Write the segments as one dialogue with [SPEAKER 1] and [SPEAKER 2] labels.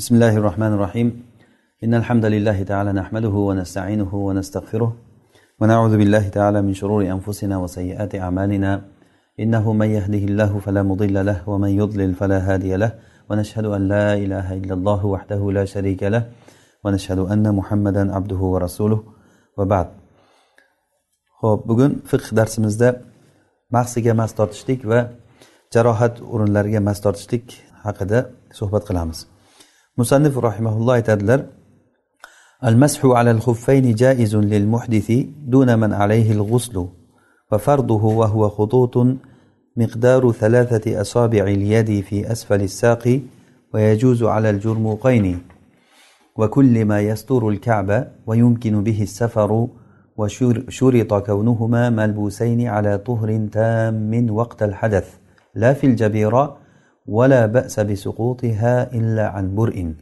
[SPEAKER 1] بسم الله الرحمن الرحيم إن الحمد لله تعالى نحمده ونستعينه ونستغفره ونعوذ بالله تعالى من شرور أنفسنا وسيئات أعمالنا إنه من يهده الله فلا مضل له ومن يضلل فلا هادي له ونشهد أن لا إله إلا الله وحده لا شريك له ونشهد أن محمدا عبده ورسوله وبعد ho'p bugun fiqh darsimizda mahsiga mas tortishlik va jarohat o'rinlariga mas tortishlik haqida suhbat qilamiz. musannif rahimahulloh aytadilar al mashu alal xuffayni jaizun lil muhdisi duna man alayhi al g'uslu va farduhu va huwa khututun miqdaru thalathati asabi'i al yadi fi asfali as-saqi ويجوز على الجرموقين وكل ما يستر الكعبة ويمكن به السفر وشرط كونهما ملبوسين على طهر تام وقت الحدث لا في الجبيرة ولا بأس بسقوطها إلا عن برء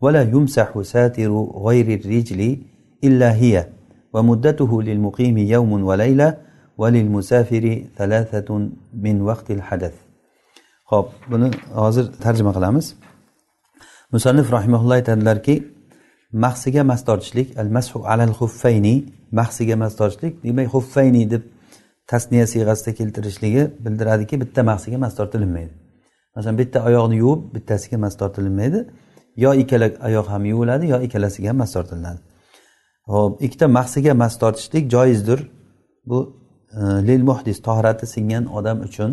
[SPEAKER 1] ولا يمسح ساتر غير الرجل إلا هي ومدته للمقيم يوم وليلة وللمسافر ثلاثة من وقت الحدث. خب بنا حاضر ترجمة قلامس مصنف رحمه الله تدلر كي مخصيجة مستارجلك المسح على الخفين مخصيجة مستارجلك دي مي خفيني دب تسنية سيغاستك التريشلية بلدر هذه كي بتا مخصيجة مستارجلهم masalan bitta oyoqni yuvib bittasiga mas tortilinmaydi yo ikkala oyoq ham yuviladi yo ikkalasiga ham mas tortilinadi ho'p ikkita mahsiga mas tortishlik joizdir. Bu e, lil muhdis tohrati singan odam uchun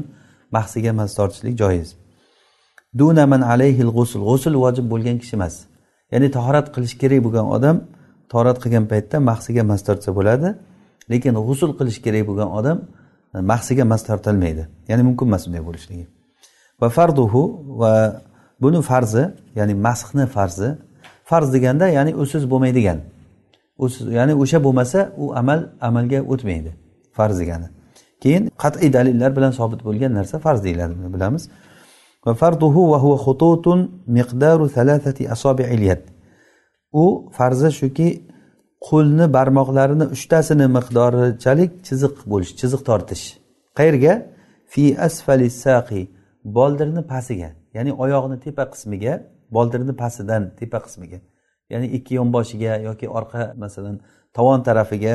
[SPEAKER 1] mahsiga mas tortishlik joiz. Dunaman alayhil g'usul. G'usul vojib bo'lgan kishi emas. Ya'ni tahorat qilish kerak bo'lgan odam tahorat qilgan paytda mahsiga mas tortsa bo'ladi. Lekin g'usul qilish kerak bo'lgan odam e, mahsiga mas tortilmaydi. Ya'ni mumkin emas unday bo'lishligi. Va farduhu va buni farzi ya'ni masxni farzi. Farz deganda ya'ni usiz bo'lmaydigan. Usiz ya'ni o'sha bo'lmasa u amal amalga o'tmaydi. Farz degani. Keyin qat'iy dalillar bilan sobit bo'lgan narsa farz deyiladi buni bilamiz. Va farduhu va huwa xututun miqdaru thalathati asobi'il yad. U farzi shuki qo'lni barmoqlarini uchtasini miqdorichalik chiziq bo'lish chiziq tortish. Qayerga? Fi asfali saqi boldirni pastiga ya'ni oyoqni tepa qismiga boldirni pastidan tepa qismiga ya'ni ikki yonboshiga yoki orqa masalan tovon tarafiga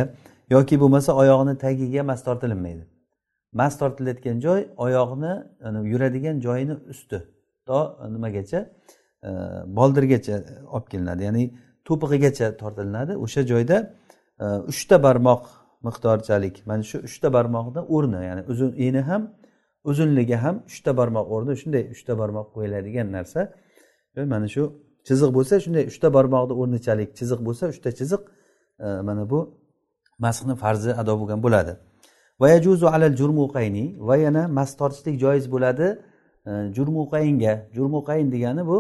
[SPEAKER 1] yoki bo'lmasa oyoqni tagiga mas tortilinmaydi. Mas tortilayotgan joy oyoqni yuradigan joyini usti to nimagacha? Boldirgacha olib kelinadi ya'ni to'pig'igacha tortilinadi. O'sha joyda uchta barmoq miqdorchalik mana shu uchta barmoqni o'rni ya'ni uzun eni ham uzunligi ham uchta barmoq o'rni shunday uchta barmoq qo'yiladigan narsa. Mana shu chiziq bo'lsa shunday uchta barmoqni o'rnichalik chiziq bo'lsa uchta chiziq e, mana bu masxni farzi ado bo'lgan bo'ladi. Vayajuzu alal jurmuqayni va yana mas tortishlik joiz bo'ladi e, jurmuqaynga jurmuqayn degani bu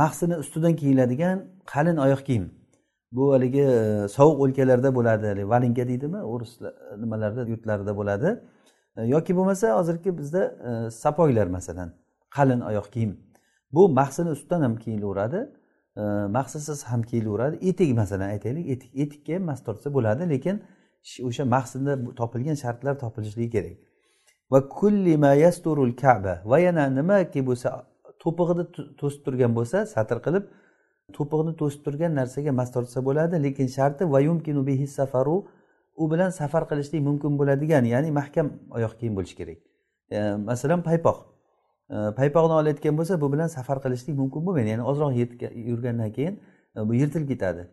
[SPEAKER 1] mahsini ustidan kiyiladigan qalin oyoq kiyim. Bu haligi e, sovuq o'lkalarda bo'ladi valinka deydimi? O'ris nimalarda yurtlarida bo'ladi. E, yoki bo'lmasa hozirgi bizda e, sapoylar masalan qalin oyoq kiyim. Bu mahsini ustidan ham kiyilaveradi e, mahsisiz ham kiyilaveradi. Etik masalan aytaylik etik etikka ham mas tortsa bo'ladi lekin o'sha mahsinda topilgan shartlar topilishligi kerak. Va kulli ma yasturul kaba va yana nimaki bo'lsa to'pig'ini to'sib turgan bo'lsa satr qilib to'pig'ini to'sib turgan narsaga mas tortsa bo'ladi. Lekin sharti va yumkinu bihi safaru u bilan safar qilishlik mumkin bo'ladigan ya'ni mahkam oyoq kiyim bo'lishi kerak. E, masalan paypoq. E, paypoqni olayotgan bo'lsa bu bilan safar qilishlik mumkin bo'lmaydi. Ya'ni ozroq yurgandan keyin e, bu yirtilib ketadi.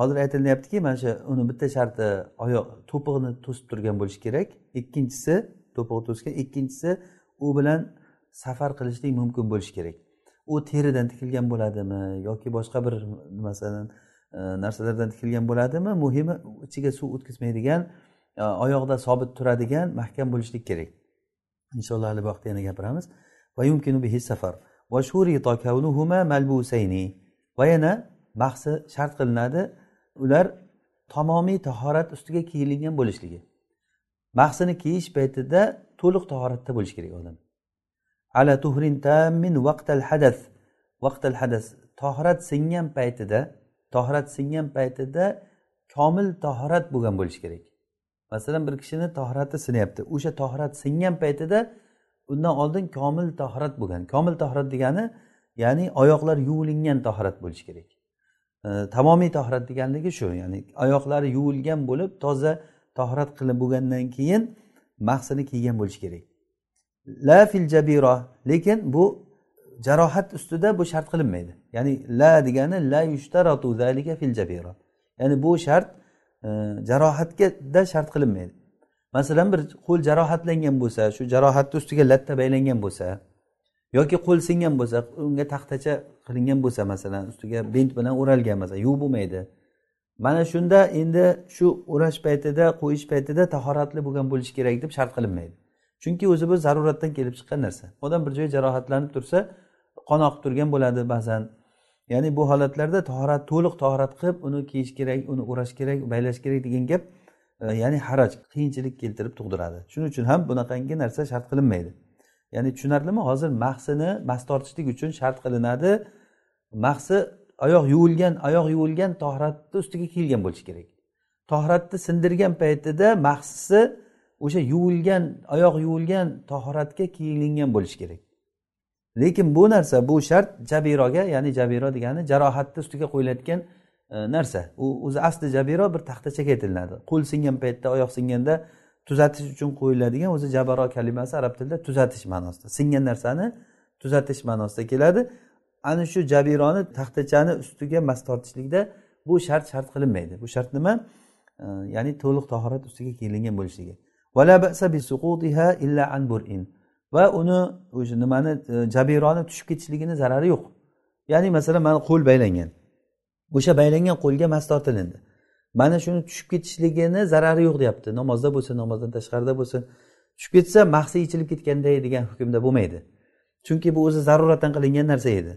[SPEAKER 1] Hozir aytilyaptiki mana shu uni bitta sharti oyoq to'pig'ini to'sib turgan bo'lishi kerak. Ikkinchisi to'pig'i to'sgan ikkinchisi u bilan safar qilishlik mumkin bo'lishi kerak. U teridan tikilgan bo'ladimi yoki boshqa bir masalan E, narsalardan tikilgan bo'ladimi? Muhimi ichiga suv o'tkazmaydigan e, oyoqda sobit turadigan mahkam bo'lishlik kerak. Inshaalloh hali bu vaqtda yana gapiramiz. Va yumkinu safar. Va malbusayni. Va yana bahsi shart qilinadi ular tamomiy tahorat ustiga kiyilgan bo'lishligi. Mahsini kiyish paytida to'liq tahoratda bo'lishi kerak odam. Ala tuhrin tammin vaqtal hadas vaqtal hadas tahorat singan paytida tahorat singan paytida komil tahorat bo'lgan bo'lishi kerak. Masalan bir kishini tahorati sinyapti. O'sha tahorat singan paytida undan oldin komil tahorat bo'lgan. Komil tahorat degani ya'ni oyoqlar yuvilingan tohrat bo'lishi kerak. Tamomiy tohrat deganligi shu ya'ni oyoqlari yuvilgan bo'lib toza tohrat qilib bo'lgandan keyin mahsini kiygan bo'lishi kerak. La fil jabira lekin bu jarohat ustida bu shart qilinmaydi. Ya'ni la degani la yushtaratu zalika fil jabira. Ya'ni bu shart e, jarohatgada shart qilinmaydi. Masalan bir qo'l jarohatlangan bo'lsa shu jarohatni ustiga latta baylangan bo'lsa yoki qo'l singan bo'lsa unga taxtacha qilingan bo'lsa masalan ustiga bent bilan o'ralgan bo'lsa yuvib bo'lmaydi. Mana shunda endi shu o'rash paytida qo'yish paytida tahoratli bo'lgan bo'lishi kerak deb shart qilinmaydi. Chunki o'zi bu zaruratdan kelib chiqqan narsa. Odam bir joyi jarohatlanib tursa qon oqib turgan bo'ladi ba'zan. Ya'ni bu holatlarda tahorat to'liq tahorat qilib uni kiyish kerak uni o'rash kerak baylash kerak degan gap e, ya'ni haraj qiyinchilik keltirib tug'diradi. Shuning uchun ham bunaqangi narsa shart qilinmaydi. Ya'ni tushunarlimi hozir mahsini mas tortishlik uchun shart qilinadi. Mahsi oyoq yuvilgan oyoq yuvilgan tohratni ustiga kiyilgan bo'lishi kerak. Tohratni sindirgan paytida mahsisi o'sha yuvilgan oyoq yuvilgan tohratga kiyilingan bo'lishi kerak. Lekin bu narsa bu shart jabiroga ya'ni jabiro degani jarohatni ustiga qo'yiladigan e, narsa. U o'zi asli jabiro bir taxtachaga aytilinadi. Qo'l singan paytda oyoq singanda tuzatish uchun qo'yiladigan o'zi jabaro kalimasi arab tilida tuzatish ma'nosida. Singan narsani tuzatish ma'nosida keladi. Ana shu jabironi taxtachani ustiga mas tortishlikda bu shart shart qilinmaydi. Bu shart nima? E, ya'ni to'liq tahorat ustiga kiyilingan bo'lishligi. Va uni o'sha nimani e, jabironi tushib ketishligini zarari yo'q. Ya'ni masalan mana qo'l baylangan. O'sha baylangan qo'lga mas tortilindi. Mana shuni tushib ketishligini zarari yo'q deyapti. Namozda bo'lsin namozdan tashqarida bo'lsin. Tushib ketsa mahsi ichilib ketganday degan hukmda bo'lmaydi. Chunki bu o'zi zaruratdan qilingan narsa edi.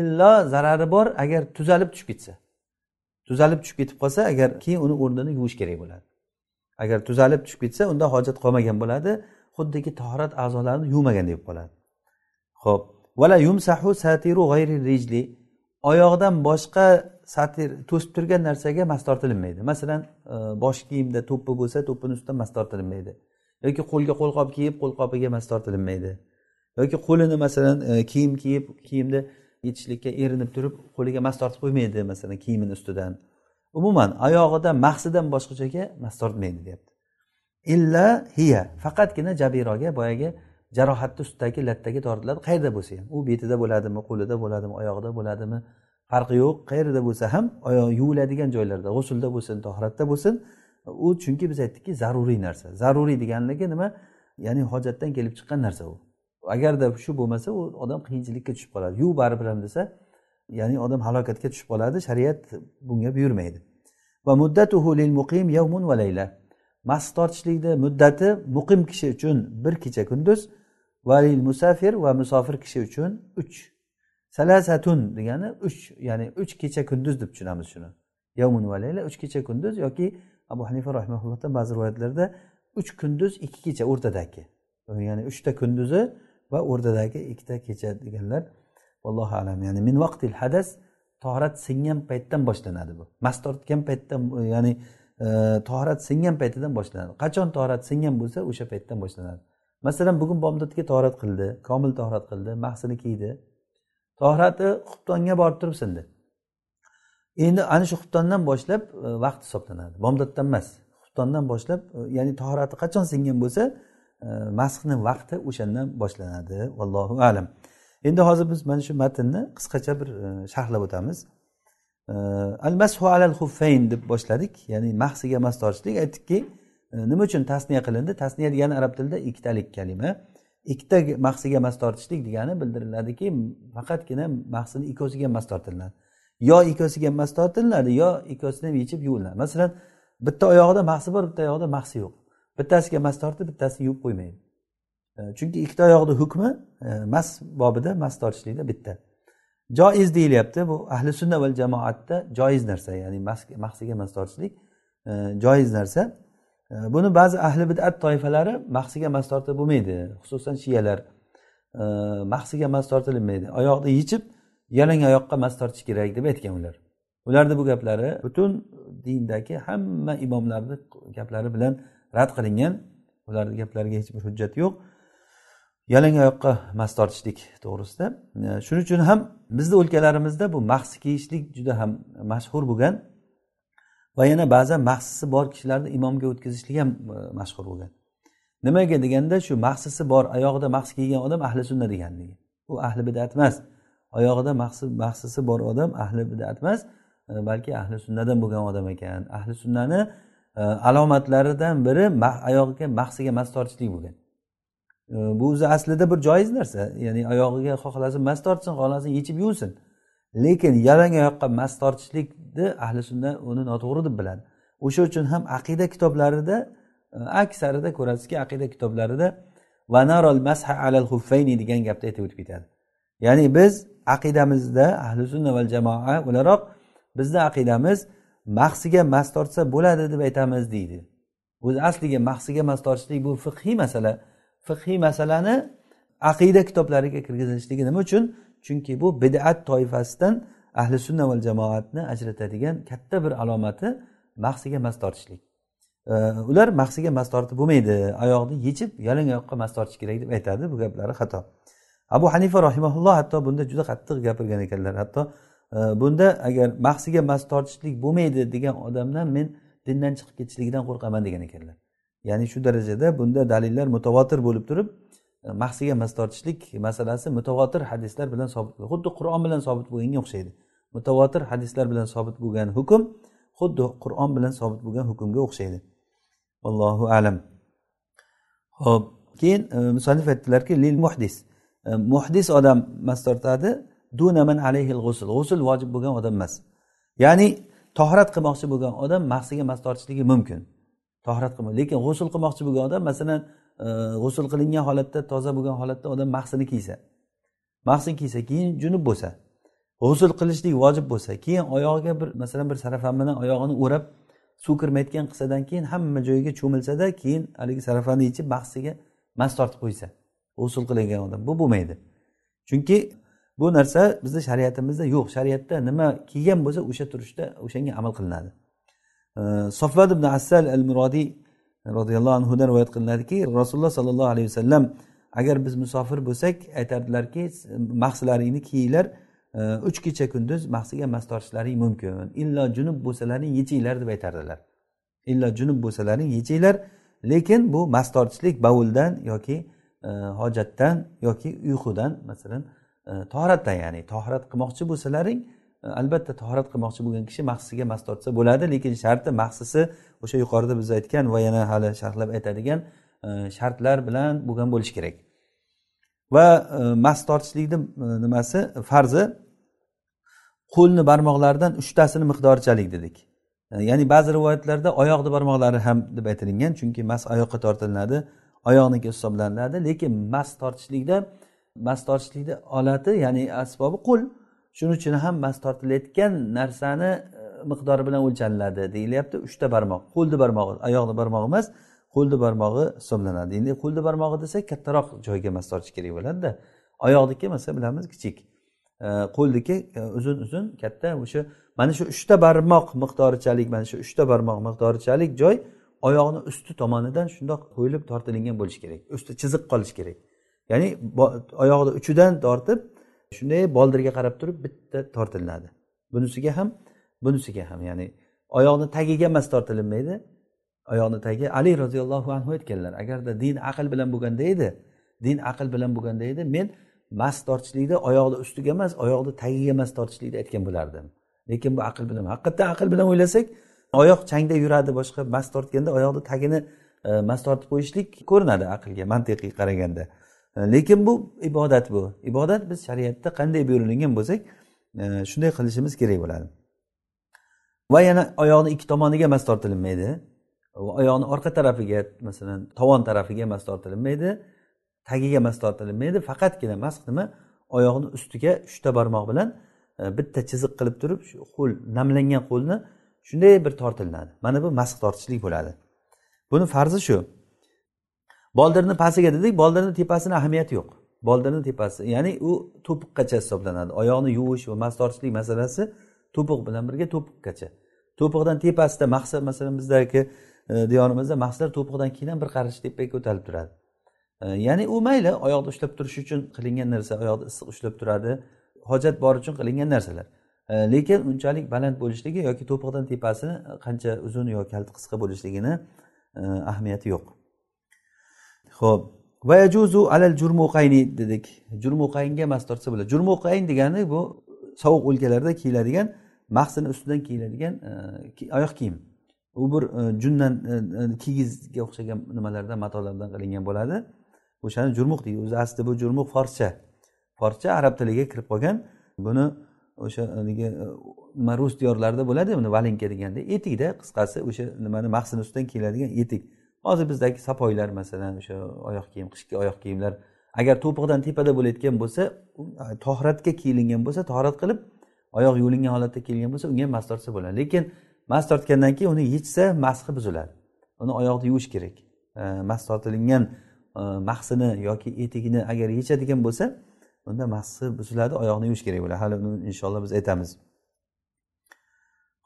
[SPEAKER 1] Illo zarari bor agar tuzalib tushib ketsa. Tuzalib tushib ketib qolsa agar keyin uni o'rnini yuvish kerak bo'ladi. Agar tuzalib tushib ketsa unda hojat qolmagan bo'ladi. Xuddiki tahorat a'zolarini yuvmagan deb qoladi. Ho'p vala yumsahu satiru g'ayri rijli. Oyoqdan boshqa satir to'sib turgan narsaga mas tortilinmaydi masalan e, bosh kiyimda to'ppi bo'lsa to'ppini ustidan mas tortilinmaydi yoki qo'lga qo'lqop kiyib qo'lqopiga mas tortilinmaydi yoki qo'lini masalan e, kiyim kiyib kiyimni yechishlikka erinib turib qo'liga mas tortib qo'ymaydi masalan kiyimini ustidan. Umuman oyog'ida mahsidan boshqa joyga mas tortmaydi deyapti. Illa hiya faqatgina jabiroga boyagi jarohatni ustidagi lattaga tortiladi. Qayerda bo'lsa ham u betida bo'ladimi qo'lida bo'ladimi oyog'ida bo'ladimi farqi yo'q. Qayerda bo'lsa ham oyoq yuviladigan joylarda g'usulda bo'lsin tohratda bo'lsin u chunki biz aytdikki zaruriy narsa. Zaruriy deganligi nima? Ya'ni hojatdan kelib chiqqan narsa u. Agarda shu bo'lmasa u odam qiyinchilikka tushib qoladi. Yuv baribir ham desa ya'ni odam halokatga tushib qoladi shariat bunga buyurmaydi. Va muddatuhu lil muqim yawmun va layla. Mast tortishlikni muddati muqim kishi uchun bir kecha kunduz valil musafir va musofir kishi uchun uch. Salasatun degani uch ya'ni uch kecha kunduz deb tushunamiz shuni. Yavmun va layla uch kecha kunduz yoki abu hanifa rahimaullohdan ba'zi rivoyatlarda uch kunduz ikki kecha o'rtadagi. Ya'ni uchta kunduzi va o'rtadagi ikkita kecha deganlar vallohu alam. Ya'ni min vaqtil hadas torat singan paytdan boshlanadi bu. Mast tortgan paytdan ya'ni e, singan paytidan boshlanadi. Qachon torat singan bo'lsa o'sha paytdan boshlanadi. Masalan bugun bomdodga torat qildi komil torat qildi mahsini kiydi. Tohrati xubtonga borib turib sindi endi ana shu xubtondan boshlab e, vaqt hisoblanadi. Bomdoddan emas xubtondan boshlab e, ya'ni tohrati qachon singan bo'lsa e, masxni vaqti o'shandan boshlanadi. Vallohu alam. Endi hozir biz mana shu matnni qisqacha bir e, sharhlab o'tamiz. E, Al mashu alal xuffayn deb boshladik. Ya'ni mahsiga mas tortishlik. Aytdikki e, nima uchun tasniya qilindi? Tasniya degani arab tilida ikkitalik kalima. Ikkita mahsiga mas tortishlik degani bildiriladiki faqatgina mahsini ikkosiga mas tortiladi. Yo ikkosiga mas tortiladi yo ikkosini ham yechib yuviladi. Masalan bitta oyog'ida mahsi bor bitta oyog'ida mahsi yo'q. Bittasiga mas tortib bittasini yuvib qo'ymaydi. E, chunki ikkita oyoqni hukmi e, mas bobida mas tortishlikda bitta. Joiz deyilyapti. Bu ahli sunna va jamoatda joiz narsa ya'ni mahsiga mas tortishlik e, joiz narsa. Buni ba'zi ahli bidat toifalari mahsiga mas tortib bo'lmaydi. Xususan shiyalar mahsiga mas tortilmaydi oyoqni yechib yalang oyoqqa mas tortish kerak deb aytgan ular. Ularni bu gaplari butun dindagi hamma imomlarni gaplari bilan rad qilingan. Ularni gaplariga hech bir hujjat yo'q. Yalang oyoqqa mas tortishlik to'g'risida. E, shuning uchun ham bizni o'lkalarimizda bu mahsi kiyishlik juda ham mashhur bo'lgan va yana ba'zan mahsisi bor kishilarni imomga o'tkazishlik ham e, mashhur bo'lgan. Nimaga deganda shu mahsisi bor oyog'ida mahs kiygan odam ahli sunna deganligi u ahli bidat emas. Oyog'ida mahsisi bor odam ahli bidat emas e, balki ahli sunnadan bo'lgan odam ekan. Ahli sunnani alomatlaridan biri oyog'iga mahsiga mas tortishlik bo'lgan. Bu o'zi aslida bir joiz narsa. Ya'ni oyog'iga xohlasin mas tortsin xohlasin yechib yuvsin. Lekin yalang oyoqqa mas tortishlikni ahli sunna uni noto'g'ri deb biladi. O'sha uchun ham aqida kitoblarida e, aksarida ko'rasizki aqida kitoblarida vanarol masha alal huffayni degan gapni aytib o'tib ketadi. Ya'ni biz aqidamizda ahli sunna val jamoa o'laroq bizni aqidamiz mahsiga mas tortsa bo'ladi deb aytamiz deydi. O'zi asliga mahsiga mas tortishlik bu fiqhiy masala. Fiqhiy masalani aqida kitoblariga kirgizilishligi nima uchun? Chunki bu bidat toifasidan ahli sunna val jamoatni ajratadigan katta bir alomati mahsiga mas tortishlik. Ular mahsiga mas tortib bo'lmaydi oyoqni yechib yalang oyoqqa mas tortish kerak deb aytadi bu gaplari xato. Abu hanifa rahimaulloh hatto bunda juda qattiq gapirgan ekanlar. Hatto e, bunda agar mahsiga mas tortishlik bo'lmaydi degan odamdan men dindan chiqib ketishligidan qo'rqaman degan ekanlar. Ya'ni shu darajada bunda dalillar mutavotir bo'lib turib e, mahsiga mas tortishlik masalasi mutavotir hadislar bilan sobit xuddi qur'on bilan sobit bo'lganga o'xshaydi. Mutavotir hadislar bilan sobit bo'lgan hukm xuddi qur'on bilan sobit bo'lgan hukmga o'xshaydi. Allohu alam. Ho'p keyin e, musanif aytdilarki lil muhdis. E, muhdis odam mas tortadi dunaman alayhil g'usul g'usul vojib bo'lgan odam emas. Ya'ni tohrat qilmoqchi bo'lgan odam mahsiga mas tortishligi mumkin. Tohrat qilmaydi lekin g'usul qilmoqchi bo'lgan odam masalan e, g'usul qilingan holatda toza bo'lgan holatda odam mahsini kiysa mahsin kiysa keyin junub bo'lsa g'usul qilishlik vojib bo'lsa keyin oyog'iga bir masalan bir sarafan bilan oyog'ini o'rab suv kirmayotgan qilsadan keyin hamma joyiga cho'milsada keyin haligi sarafanni yechib mahsiga mas tortib qo'ysa g'usul qilingan odam. Bu bo'lmaydi. Chunki bu narsa bizni shariatimizda yo'q. Shariatda nima kiygan bo'lsa o'sha turishda o'shanga amal qilinadi. Sofvad ibn assal al murodiy roziyallohu anhudan rivoyat qilinadiki rasululloh sollallohu alayhi vasallam agar biz musofir bo'lsak aytardilarki mahslaringni kiyinglar e, uch kecha kunduz mahsiga mas tortishlaring mumkin. Illo junub bo'lsalaring yechinglar deb aytardilar. Illo junub bo'lsalaring yechinglar lekin bu mas tortishlik bovuldan yoki e, hojatdan yoki uyqudan masalan e, tohratdan ya'ni tohrat qilmoqchi bo'lsalaring albatta tahorat qilmoqchi bo'lgan kishi mahsisiga mas tortsa bo'ladi lekin sharti mahsisi o'sha yuqorida biz aytgan va yana hali sharhlab aytadigan e, shartlar bilan bo'lgan bo'lishi kerak. Va e, mas tortishlikni e, nimasi? Farzi. Qo'lni barmoqlaridan uchtasini miqdorichalik dedik. Ya'ni ba'zi rivoyatlarda oyoqni barmoqlari ham deb aytilingan chunki mas oyoqqa tortilinadi oyoqniki hisoblanadi lekin mas tortishlikda mas tortishlikni olati ya'ni asbobi qo'l. Shuning uchun ham mas tortilayotgan narsani e, miqdori bilan o'lchaniladi deyilyapti. Uchta barmoq qo'lni barmog'i oyoqni barmog'i emas qo'lni barmog'i hisoblanadi. Endi qo'lni barmog'i desak kattaroq joyga mas tortish kerak bo'ladida. Oyoqniki masalan bilamiz kichik. E, Qo'lniki e, uzun uzun katta o'sha mana shu uchta barmoq miqdorichalik mana shu uchta barmoq miqdorichalik joy oyoqni usti tomonidan shundoq qo'yilib tortilingan bo'lishi kerak. Usti chiziq qolishi kerak. Ya'ni oyoqni uchidan tortib shunday boldirga qarab turib bitta tortiladi. Bunisiga ham bunisiga ham ya'ni oyoqni tagiga emas tortilinmaydi. Oyoqni tagi ali roziyallohu anhu aytganlar agarda din aql bilan bo'lganda edi din aql bilan bo'lganda edi men mast tortishlikda oyoqni ustiga emas oyoqni tagiga emas tortishlikni aytgan bo'lardim. Lekin bu aql bilan haqiqatdan aql bilan o'ylasak oyoq changda yuradi boshqa mast tortganda oyoqni tagini e, mast tortib qo'yishlik ko'rinadi aqlga mantiqiy qaraganda. Lekin bu ibodat bu. Ibodat biz shariatda qanday buyurilgan bo'lsak e, shunday qilishimiz kerak bo'ladi. Va yana oyoqni ikki tomoniga mas tortilinmaydi oyoqni orqa tarafiga masalan tovon tarafiga mas tortilinmaydi tagiga mas tortilinmaydi faqatgina mas nima? Oyoqni ustiga uchta barmoq bilan e, bitta chiziq qilib turib shu qo'l namlangan qo'lni shunday bir tortilinadi. Mana bu masx tortishlik bo'ladi. Buni farzi shu. Boldirni pastiga dedik boldirni tepasini ahamiyati yo'q. Boldirni tepasi ya'ni u to'piqqacha hisoblanadi. Oyoqni yuvish va mas tortishlik masalasi to'piq bilan birga to'piqqacha. To'piqdan tepasida maqsad masalan bizdagi e, diyorimizda mahslar to'piqdan keyin ham bir qarich tepaga ko'tarilib turadi. E, ya'ni u mayli oyoqni ushlab turish uchun qilingan narsa oyoqni issiq ushlab turadi hojat bor uchun qilingan narsalar. E, lekin unchalik baland bo'lishligi yoki to'piqdan tepasini qancha uzun yoki kalti qisqa bo'lishligini e, ahamiyati yo'q. Ho'p vayajuzu alal jurmuqayni dedik. Jurmuqaynga mas tortsa bo'ladi. Jurmuqayn degani bu sovuq o'lkalarda kiyiladigan mahsini ustidan kiyiladigan e, oyoq kiyim. U bir e, jundan e, kigizga o'xshagan nimalardan matolardan qilingan bo'ladi. O'shani jurmuq deydi. O'zi aslida bu jurmuq forscha. Forscha arab tiliga kirib qolgan. Buni o'sha haligi nima rus diyorlarida bo'ladi buni valinka deganda etikda qisqasi o'sha nimani mahsini ustidan kiyiladigan etik. Hozir bizdagi sapoylar masalan o'sha oyoq kiyim qishki oyoq kiyimlar agar to'piqdan tepada bo'layotgan bo'lsa tohratga kiyilingan bo'lsa tohrat qilib oyoq yuvilingan holatda kiyilgan bo'lsa unga ham mas tortsa bo'ladi. Lekin mas tortgandan keyin uni yechsa mashi buziladi uni oyoqni yuvish kerak. Mas tortilingan mahsini yoki etigini agar yechadigan bo'lsa unda mahsi buziladi oyoqni yuvish kerak bo'ladi. Hali uni inshaalloh biz aytamiz.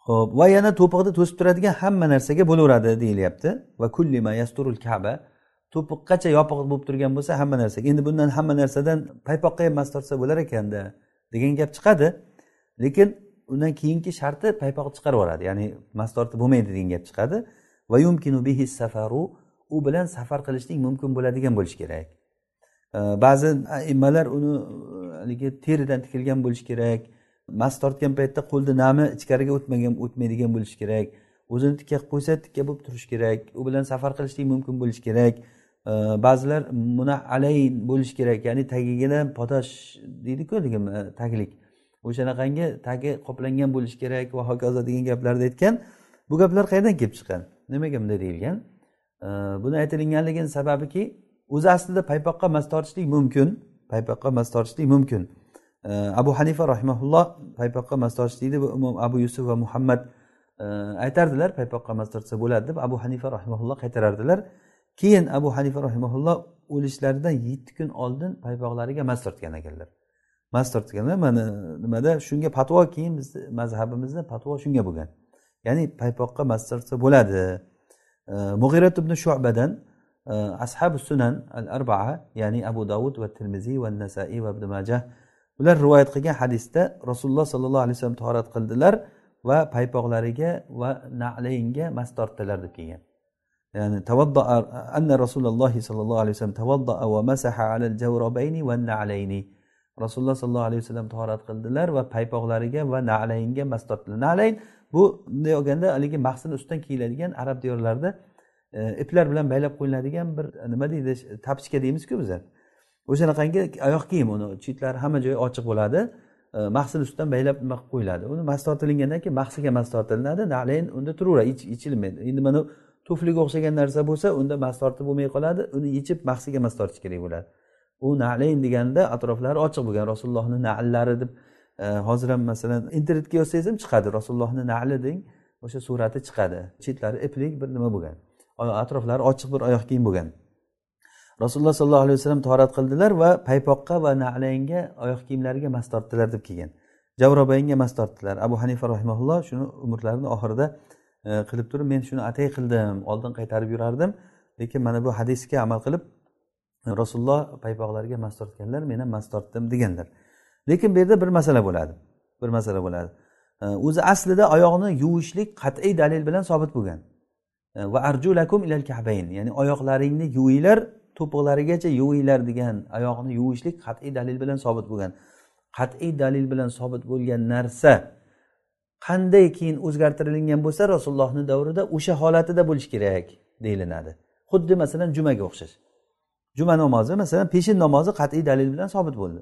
[SPEAKER 1] Ho'p va yana to'piqni to'sib turadigan hamma narsaga bo'laveradi deyilyapti. Va kullima yasturul kaba to'piqqacha yopiq bo'lib turgan bo'lsa hamma narsaga. Endi bundan hamma narsadan paypoqqa ham mas tortsa bo'lar ekanda degan gap chiqadi. Lekin undan keyingi sharti paypoqni chiqarib yuboradi ya'ni mas tortib bo'lmaydi degan gap chiqadi. Va yumkinu bihi safaru u bilan safar qilishlik mumkin bo'ladigan bo'lishi kerak. Ba'zi immalar uni e, haligi teridan tikilgan bo'lishi kerak. Mast tortgan paytda qo'lni nami ichkariga o'tmagan o'tmaydigan bo'lishi kerak. O'zini tikka qilib qo'ysa tikka bo'lib turishi kerak. U bilan safar qilishlik mumkin bo'lishi kerak. Ba'zilar buni alayn bo'lishi kerak ya'ni tagidan podash deydiku haligi taglik. O'shanaqangi tagi qoplangan bo'lishi kerak va hokazo degan gaplarni aytgan. Bu gaplar qayerdan kelib chiqqan? Nimaga bunday deyilgan? Buni aytilinganligini sababiki o'zi aslida paypoqqa mas tortishlik mumkin. Paypoqqa mas tortishlik mumkin. Eh, abu hanifa rahimaulloh paypoqqa mas deydi. Bu imom abu yusuf va muhammad eh, aytardilar paypoqqa mas tortsa bo'ladi deb abu hanifa rahimaulloh qaytarardilar. Keyin abu hanifa rahimaulloh o'lishlaridan yetti kun oldin paypoqlariga mas tortgan ekanlar. Mas tortganlar mana nimada? Shunga patvo keyin bizni mazhabimizda patvo shunga bo'lgan. Ya'ni paypoqqa mas tortsa bo'ladi. Eh, Mug'irat ibn shubadan ashabi sunan al arbaa ya'ni abu davud va termiziy va nasaiy va ibn majah ular rivoyat qilgan hadisda rasululloh sollallohu alayhi vasallam tahorat qildilar va paypoqlariga va nalaynga mas tortdilar deb kelgan. Ya'ni tavaddaa anna rasululloh sollallohu alayhi vasallam tavaddaa va masaha alal javrobayni va nalayni. Rasululloh sollallohu alayhi vasallam tahorat qildilar va paypoqlariga va nalaynga mas tortdilar. Nalayn bu bunday olganda haligi mahsini ustidan kiyiladigan arab diyorlarida e, iplar bilan baylab qo'yiladigan bir nima deydi tapchka deymizku biza o'shanaqangi oyoq kiyim uni chetlari hamma joyi ochiq bo'ladi. E, mahsini ustidan baylab nima qilib qo'yiladi? Uni mas tortilingandan keyin mahsiga mas tortilinadi. Nalayn unda turaveradi yechilmaydi endi mana tufliga o'xshagan narsa bo'lsa unda mas tortib bo'lmay qoladi. Uni yechib mahsiga mas tortish kerak bo'ladi. U nalayn deganda atroflari ochiq bo'lgan. Rasulullohni nallari deb hozir ham masalan internetga yozsangiz ham chiqadi. Rasulullohni nali deng o'sha surati chiqadi. Chetlari iplik bir nima bo'lgan. Atroflari ochiq bir oyoq kiyim bo'lgan. Rasululloh sollallohu alayhi vasallam torat qildilar va paypoqqa va nalaynga oyoq kiyimlariga mas tortdilar deb kelgan. Javrobayinga mas tortdilar. Abu hanifa rahimaulloh shuni umrlarini oxirida e, qilib turib men shuni atay qildim oldin qaytarib yurardim. Lekin mana bu hadisga amal qilib rasululloh paypoqlariga mas tortganlar men ham mas tortdim deganlar. Lekin bu yerda bir masala bo'ladi bir masala bo'ladi. E, o'zi aslida oyoqni yuvishlik qat'iy dalil bilan sobit bo'lgan. E, va arjulakum ilal kabayn ya'ni oyoqlaringni yuvinglar to'piqlarigacha yuvinglar degan oyoqni yuvishlik qat'iy dalil bilan sobit bo'lgan. Qat'iy dalil bilan sobit bo'lgan narsa qanday keyin o'zgartirilgan bo'lsa rasulullohni davrida o'sha holatida bo'lishi kerak deyilinadi xuddi masalan jumaga o'xshash. Juma namozi masalan peshin namozi qat'iy dalil bilan sobit bo'ldi.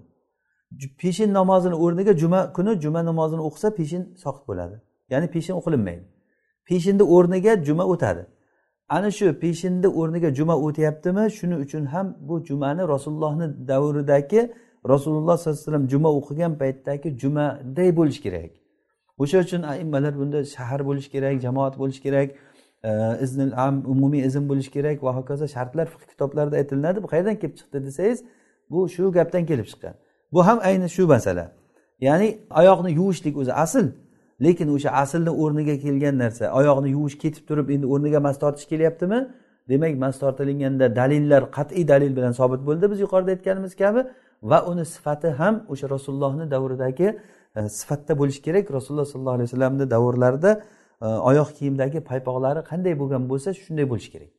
[SPEAKER 1] Peshin namozini o'rniga juma kuni juma namozini o'qisa peshin soqit bo'ladi. Ya'ni peshin o'qilinmaydi. Peshinni o'rniga juma o'tadi. Ana shu peshinni o'rniga juma o'tyaptimi? Shuning uchun ham bu jumani rasulullohni davridagi rasululloh sollallohu alayhi vasallam juma o'qigan paytdagi jumaday bo'lishi kerak. O'sha uchun aimmalar bunda shahar bo'lishi kerak jamoat bo'lishi kerak e, iznil am umumiy izn bo'lishi kerak va hokazo shartlar fiq kitoblarida aytilinadi. Bu qayerdan kelib chiqdi desangiz bu shu gapdan kelib chiqqan. Bu ham ayni shu masala. Ya'ni oyoqni yuvishlik o'zi asl lekin o'sha aslni o'rniga kelgan narsa oyoqni yuvish ketib turib endi o'rniga mas tortish kelyaptimi? Demak mas tortilganda dalillar qat'iy dalil bilan sobit bo'ldi biz yuqorida aytganimiz kabi va uni sifati ham o'sha rasulullohni davridagi e, sifatda bo'lishi kerak. Rasululloh sollallohu alayhi vasallamni davrlarida e, oyoq kiyimdagi paypoqlari qanday bo'lgan bo'lsa shunday bo'lishi kerak.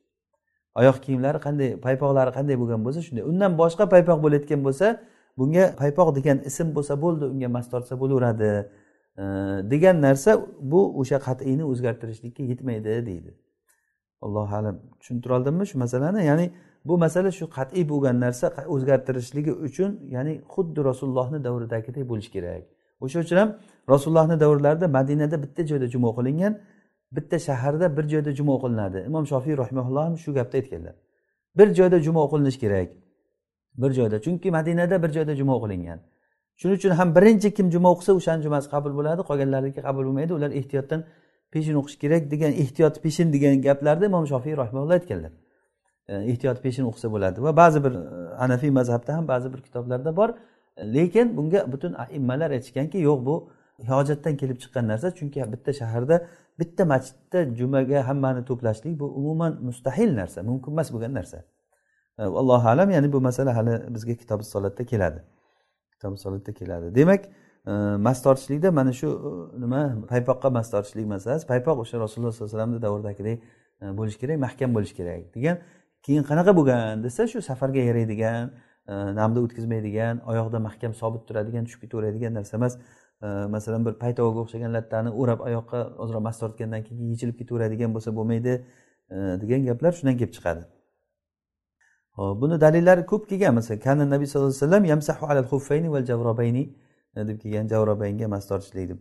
[SPEAKER 1] Oyoq kiyimlari qanday paypoqlari qanday bo'lgan bo'lsa shunday. Undan boshqa paypoq bo'layotgan bo'lsa bunga paypoq degan ism bo'lsa bo'ldi unga mas tortsa bo'laveradi. Degan narsa bu o'sha qat'iyni o'zgartirishlikka yetmaydi deydi. Allohu alam. Tushuntira oldimmi shu masalani? Ya'ni bu masala shu qat'iy bo'lgan narsa o'zgartirishligi uchun ya'ni xuddi rasulullohni davridagidek bo'lishi kerak. O'sha uchun ham rasulullohni davrlarida madinada bitta joyda juma o'qilingan bitta shaharda bir joyda juma o'qilinadi imom shofiy rahimaulloh ham shu gapni aytganlar. Bir joyda juma o'qilinishi kerak. Bir joyda. Chunki madinada bir joyda juma o'qilingan shuning uchun ham birinchi kim juma o'qisa o'shani jumasi qabul bo'ladi qolganlarniki qabul bo'lmaydi. Ular ehtiyotdan peshin o'qish kerak degan ehtiyot peshin degan gaplarni imom shofiy rahmaulloh aytganlar. E, ehtiyot peshin o'qisa bo'ladi va ba'zi bir e, hanafiy mazhabda ham ba'zi bir kitoblarda bor. Lekin bunga butun aimmalar aytishganki yo'q bu hojatdan kelib chiqqan narsa. Chunki bitta shaharda bitta masjidda jumaga hammani to'plashlik bu umuman mustahil narsa mumkin emas bo'lgan narsa. E, Allohu alam ya'ni bu masala hali bizga kitobi solatda keladi. Kitob solatda keladi. Demak e, mast tortishlikda mana shu e, nima paypoqqa mast tortishlik masalasi paypoq o'sha rasululloh sollallohu alayhi vasallamni davridagidek e, bo'lishi kerak mahkam bo'lishi kerak degan keyin qanaqa bo'lgan desa shu safarga yaraydigan namda o'tkazmaydigan oyoqda mahkam sobit turadigan tushib ketaveradigan narsa emas. Masalan bir paytovga o'xshagan lattani o'rab oyoqqa ozroq mast tortgandan keyin yechilib ketaveradigan bo'lsa bo'lmaydi degan gaplar shundan kelib chiqadi. Buni dalillari ko'p kelgan. Masalan kana nabiy sallallohu alayhi vasallam yamsahu alal xuffayni val javrobayni e, deb kelgan javrobaynga mas tortishlik deb.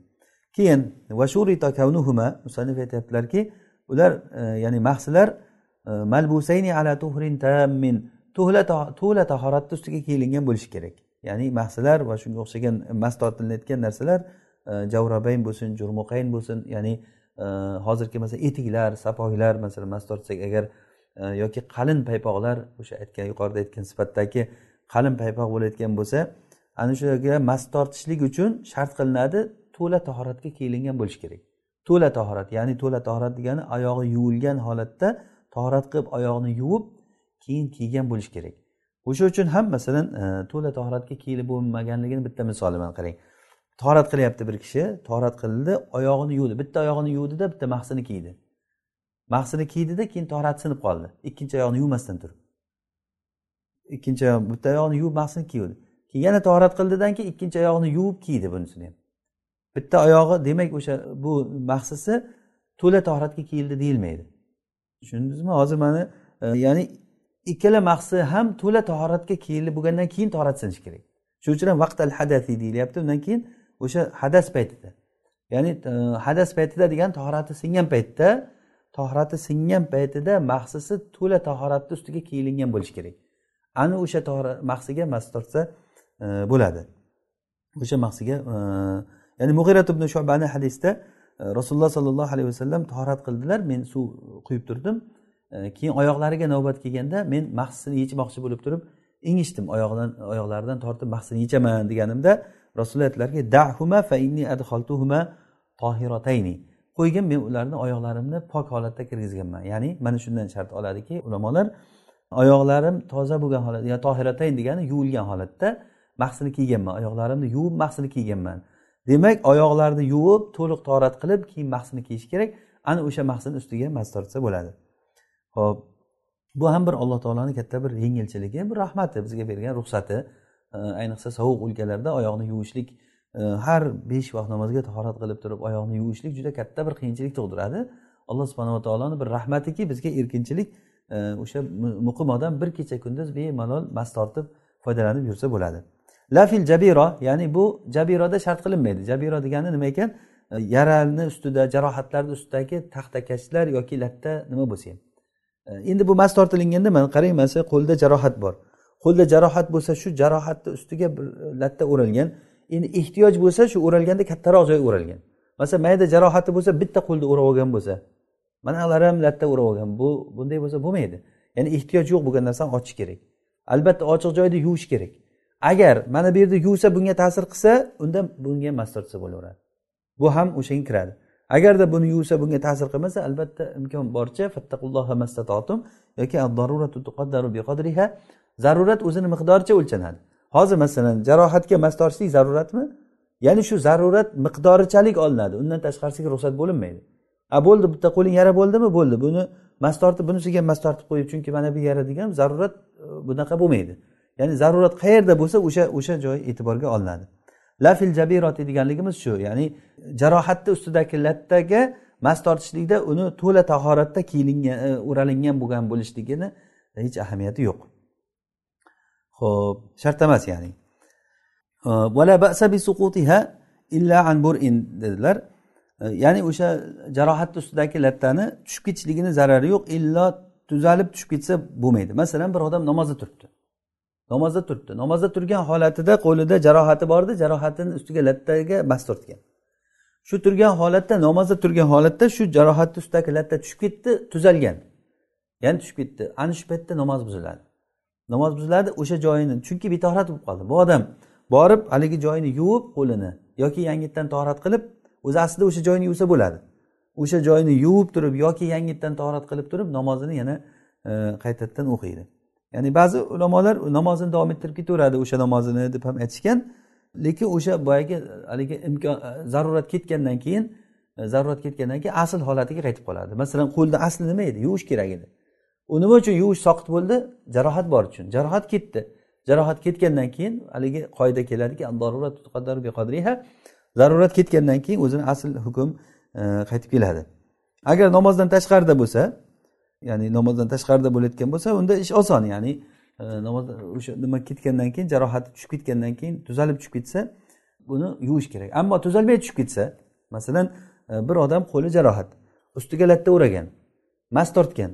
[SPEAKER 1] Keyin vashurita kavnuhuma musannif aytyaptilarki ular e, ya'ni mahsilar e, malbusayni ala tuhrin tammin to'la tahoratni ustiga kiyilingan bo'lishi kerak. Ya'ni mahsilar va shunga o'xshagan e, mas tortilayotgan narsalar e, javrobayn bo'lsin jurmuqayn bo'lsin ya'ni e, hozirgi masalan etiklar sapoglar masalan mas tortsak agar Э, yoki qalin paypoqlar o'sha aytgan yuqorida aytgan sifatdagi qalin paypoq bo'layotgan bo'lsa ana shularga mas tortishlik uchun shart qilinadi to'la tahoratga kiyilingan bo'lishi kerak. To'la tahorat ya'ni to'la tahorat degani oyog'i yuvilgan holatda tahorat qilib oyog'ini yuvib keyin kiygan bo'lishi kerak. O'sha uchun ham masalan e, to'la tahoratga kiyilib bo'lmaganligini bitta misoli bilan qarang. Tahorat qilyapti bir kishi tahorat qildi oyog'ini yuvdi. Bitta oyog'ini yuvdida bitta mahsini kiydi. Mahsini kiydida keyin tohrati sinib qoldi. Ikkinchi oyog'ini yuvmasdan turib. Ikkinchi oyoq bitta oyog'ini yuvib mahsini kiydi keyin yana tahorat qildidan keyin ikkinchi oyog'ini yuvib kiydi bunisini ham. Bitta oyog'i demak o'sha bu mahsisi to'la tahoratga kiyildi deyilmaydi. Tushundingizmi? Hozir mana e, ya'ni ikkala mahsi ham to'la tahoratga kiyilib bo'lgandan keyin tahorat sinishi kerak. Shuning uchun ham vaqt al hadasi deyilyapti. Undan keyin o'sha hadas paytida. Ya'ni e, hadas paytida degani tahorati singan paytda tohirati singan paytida mahsisi to'la tahoratni ustiga kiyilingan bo'lishi kerak. Ana o'sha mahsiga mas tortsa e, bo'ladi. O'sha mahsiga e, ya'ni mug'irat ibn shubani hadisda e, rasululloh sollallohu alayhi vasallam tahorat qildilar men suv quyib turdim keyin oyoqlariga navbat kelganda men mahsisini yechmoqchi bo'lib turib ingishdim oyoqdan oyoqlaridan tortib mahsini yechaman deganimda rasululloh aytdilarki dahuma fa inni adxaltuhuma tohiratayni qo'ygin men ularni oyoqlarimni pok holatda kirgizganman. Ya'ni mana shundan shart oladiki ulamolar oyoqlarim toza bo'lgan holatda ya'ni tohiratayn degani yuvilgan holatda mahsini kiyganman. Oyoqlarimni yuvib mahsini kiyganman. Demak oyoqlarni yuvib to'liq torat qilib keyin mahsini kiyish kerak. Ana o'sha mahsini ustiga mas tortsa bo'ladi. Ho'p bu ham bir alloh taoloni katta bir yengilchiligi bir rahmati bizga bergan ruxsati. Ayniqsa sovuq o'lkalarda oyoqni yuvishlik har besh vaqt namozga tahorat qilib turib oyoqni yuvishlik juda katta bir qiyinchilik tug'diradi. Alloh subhanava taoloni bir rahmatiki bizga erkinchilik e, o'sha muqim odam bir kecha kunduz bemalol mast tortib foydalanib yursa bo'ladi. Lafil jabiro ya'ni bu jabiroda shart qilinmaydi. Jabiro degani nima ekan? E, Yarani ustida jarohatlarni ustidagi taxtakashlar yoki latta nima bo'lsa ham. E, endi bu mast tortilinganda mana qarang mana qo'lda jarohat bor. Qo'lda jarohat bo'lsa shu jarohatni ustiga bir latta o'ralgan endi ehtiyoj bo'lsa shu o'ralganda kattaroq joy o'ralgan. Masalan mayda jarohati bo'lsa bitta qo'lda o'rab olgan bo'lsa manalar ham latta o'rab olgan bu bunday bo'lsa bo'lmaydi. Ya'ni ehtiyoj yo'q bo'lgan narsani ochish kerak. Albatta ochiq joyda yuvish kerak. Agar mana bu yerda yuvsa bunga ta'sir qilsa unda bunga mas tortsa bo'laveradi. Bu ham o'shanga kiradi. Agarda buni yuvsa bunga ta'sir qilmasa albatta imkon boricha yoki zarurat o'zini miqdoricha o'lchanadi. Hozir masalan jarohatga mast tortishlik zaruratmi? Ya'ni shu zarurat miqdorichalik olinadi. Undan tashqarisiga ruxsat bo'linmaydi. A bo'ldi bitta qo'ling yara bo'ldimi? Bo'ldi. Buni mast tortib bunisiga ham mast tortib qo'yib chunki mana bu yara degan zarurat e, bunaqa bo'lmaydi. Ya'ni zarurat qayerda bo'lsa o'sha o'sha joy e'tiborga olinadi. Lafil jabiroti deganligimiz shu. Ya'ni jarohatni ustidagi lattaga mast tortishlikda uni to'la tahoratda kiyilingan e, o'ralingan bo'lgan bo'lishligini hech ahamiyati yo'q. Ho'p shart emas ya'ni dedilar. ya'ni o'sha jarohatni ustidagi lattani tushib ketishligini zarari yo'q illo tuzalib tushib ketsa bo'lmaydi. Masalan bir odam namozda turibdi. Namozda turibdi. Namozda turgan holatida qo'lida jarohati bor edi jarohatini ustiga lattaga mas tortgan. Shu turgan holatda namozda turgan holatda shu jarohatni ustidagi latta tushib ketdi tuzalgan. Ya'ni tushib ketdi. Ana shu paytda namoz buziladi. Namoz buziladi o'sha joyini chunki betohrat bo'lib qoldi. Bu odam borib haligi joyini yuvib qo'lini yoki yangitdan tohrat qilib o'zi aslida o'sha joyini yuvsa bo'ladi. O'sha joyini yuvib turib yoki yangitdan tohrat qilib turib namozini yana e, qaytadan o'qiydi. Ya'ni ba'zi ulamolar namozini davom ettirib ketaveradi o'sha namozini deb ham aytishgan lekin o'sha boyagi haligi imkon e, zarurat ketgandan keyin e, zarurat ketgandan keyin asl holatiga qaytib qoladi. Masalan qo'lni asli nima edi? Yuvish kerak edi. U nima uchun yuvish soqit bo'ldi? Jarohat bor uchun. Jarohat ketdi. Jarohat ketgandan keyin haligi qoida keladiki zarurat ketgandan keyin o'zini asl hukm e, qaytib keladi. Agar namozdan tashqarida bo'lsa ya'ni namozdan tashqarida bo'layotgan bo'lsa unda ish oson ya'ni e, namoz o'sha nima ketgandan keyin jarohati tushib ketgandan keyin tuzalib tushib ketsa buni yuvish kerak. Ammo tuzalmay tushib ketsa masalan e, bir odam qo'li jarohat ustiga latta o'ragan mast tortgan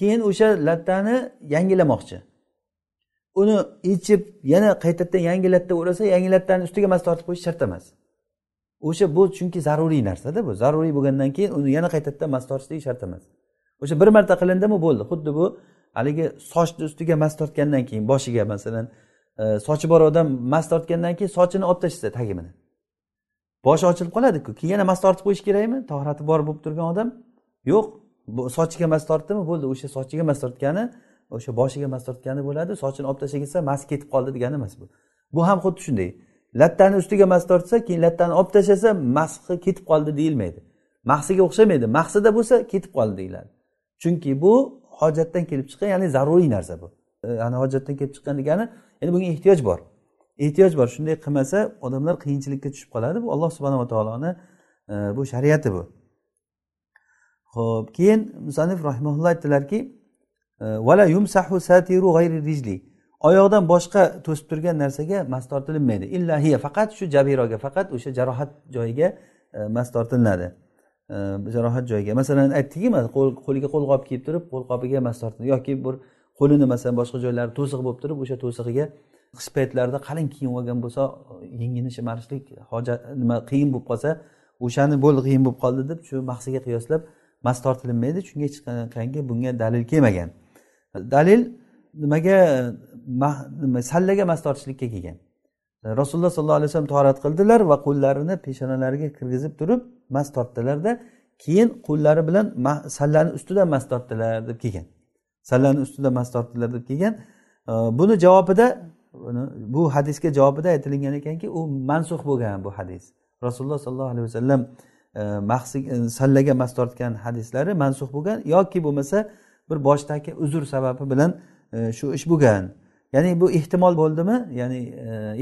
[SPEAKER 1] keyin o'sha lattani yangilamoqchi. Uni yechib yana qaytadan yangi latta o'rasa yangi lattani ustiga mas tortib qo'yish shart emas. O'sha bu chunki zaruriy narsada bu. Zaruriy bo'lgandan keyin uni yana qaytadan mas tortishlik shart emas. O'sha bir marta qilindimi bo'ldi. Xuddi bu haligi sochni ustiga mas tortgandan keyin boshiga masalan e, sochi bor odam mas tortgandan keyin sochini olib tashlasa tagimini. Boshi ochilib qoladiku. Keyin yana mas tortib qo'yish kerakmi? Tohrati bor bo'lib turgan odam? Yo'q. Sochiga mas tortdimi? Bo'ldi. O'sha sochiga mas tortgani o'sha boshiga mas tortgani bo'ladi. Sochini olib tashlab ketsa mas ketib qoldi degani emas bu. Bu ham xuddi shunday. Lattani ustiga mas tortsa keyin lattani olib tashlasa masxi ketib qoldi deyilmaydi. Mahsiga o'xshamaydi. Mahsida bo'lsa ketib qoldi deyiladi. Chunki bu hojatdan kelib chiqqan ya'ni zaruriy narsa bu. E, ya'ni hojatdan kelib chiqqan degani ya'ni bunga ehtiyoj bor. Ehtiyoj bor. Shunday qilmasa odamlar qiyinchilikka tushib qoladi. Bu alloh subhanava taoloni e, bu shariati bu. Ho'p keyin musanif rahimaulloh aytdilarki e, vala yumsahu satiru g'ayri rijli. Oyoqdan boshqa to'sib turgan narsaga mas tortilinmaydi illahiya faqat shu jabiroga faqat o'sha jarohat joyiga e, mas tortilinadi. E, jarohat joyiga. Masalan aytdikki qo'liga qo'lqop kiyib turib qo'lqopiga mas tortiladi. Yoki bir qo'lini masalan boshqa joylari to'siq bo'lib turib o'sha to'sig'iga qish paytlarida qalin kiyib olgan bo'lsa yengini shimarishlik hojat nima qiyin bo'lib qolsa o'shani bo'ldi qiyin bo'lib qoldi deb shu mahsiga qiyoslab mas tortilinmaydi chunki hech qanaqangi bunga dalil kelmagan. Dalil nimaga sallaga mas tortishlikka kelgan. Rasululloh sollallohu alayhi vasallam torat qildilar va qo'llarini peshonalariga kirgizib turib mas tortdilarda keyin qo'llari bilan sallani ustidan mas tortdilar deb kelgan. Sallani ustidan mas tortdilar deb kelgan. Buni javobida bu hadisga javobida aytilingan ekanki u mansux bo'lgan bu hadis. Rasululloh sollallohu alayhi vasallam E, e, sallaga mas tortgan hadislari mansux bo'lgan yoki bo'lmasa bir boshdagi uzr sababi bilan e, shu ish bo'lgan. Ya'ni bu ehtimol bo'ldimi? Ya'ni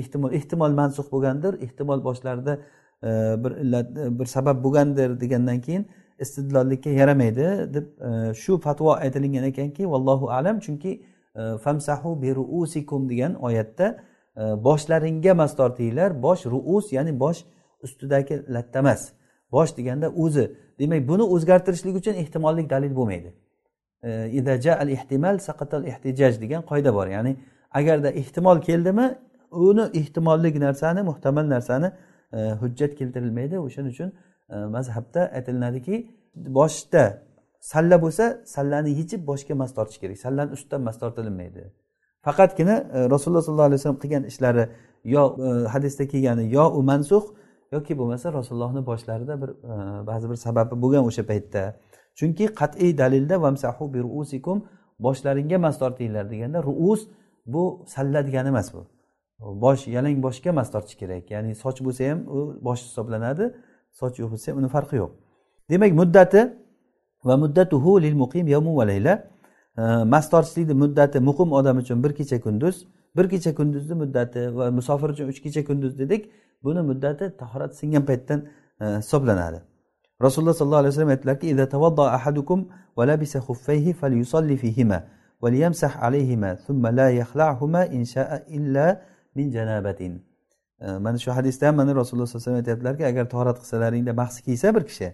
[SPEAKER 1] ehtimol ehtimol mansux bo'lgandir ehtimol boshlarida bir illat bir sabab bo'lgandir degandan keyin istidlollikka yaramaydi deb shu fatvo aytilingan ekanki vallohu alam chunki famsahu biruusikum degan oyatda boshlaringga mas tortinglar bosh ruus ya'ni bosh ustidagi latta emas. Bosh deganda o'zi. Demak buni o'zgartirishlik uchun ehtimollik dalil bo'lmaydi. E, Al ehtimal saqatal ehtijaj degan qoida bor. Ya'ni agarda ehtimol keldimi uni ehtimollik narsani muhtamal narsani e, hujjat keltirilmaydi. O'shaning uchun e, mazhabda aytilinadiki boshda salla bo'lsa sallani yechib boshga mas tortish kerak. Sallani ustidan mas tortilinmaydi faqatgina rasululloh sollallohu alayhi vasallam qilgan ishlari yo hadisda kelgani yo u mansuh yoki bo'lmasa rasulullohni boshlarida bir e, ba'zi bir sababi bo'lgan o'sha paytda. Chunki qat'iy dalilda vamsahu bi ruusikum boshlaringga mas tortinglar deganda ruus bu salla degani emas bu. Bosh yalang boshga mas tortish kerak. Ya'ni soch bo'lsa ham u bosh hisoblanadi soch yo'q bo'lsa ham uni farqi yo'q. Demak muddati va muddatuhu lil muqim yavmu va layla. E, mas tortishlikni muddati muqim odam uchun bir kecha kunduz bir kecha kunduzni muddati va musofir uchun uch kecha kunduz dedik. buni muddati tahorat singan paytdan e, hisoblanadi. Rasululloh sollallohu alayhi vasallam aytdilarki e, mana shu hadisda ham mana rasululloh sallallohu alayhi vasallam aytyaptilarki agar tahorat qilsalaringda mahsi kiysa bir kishi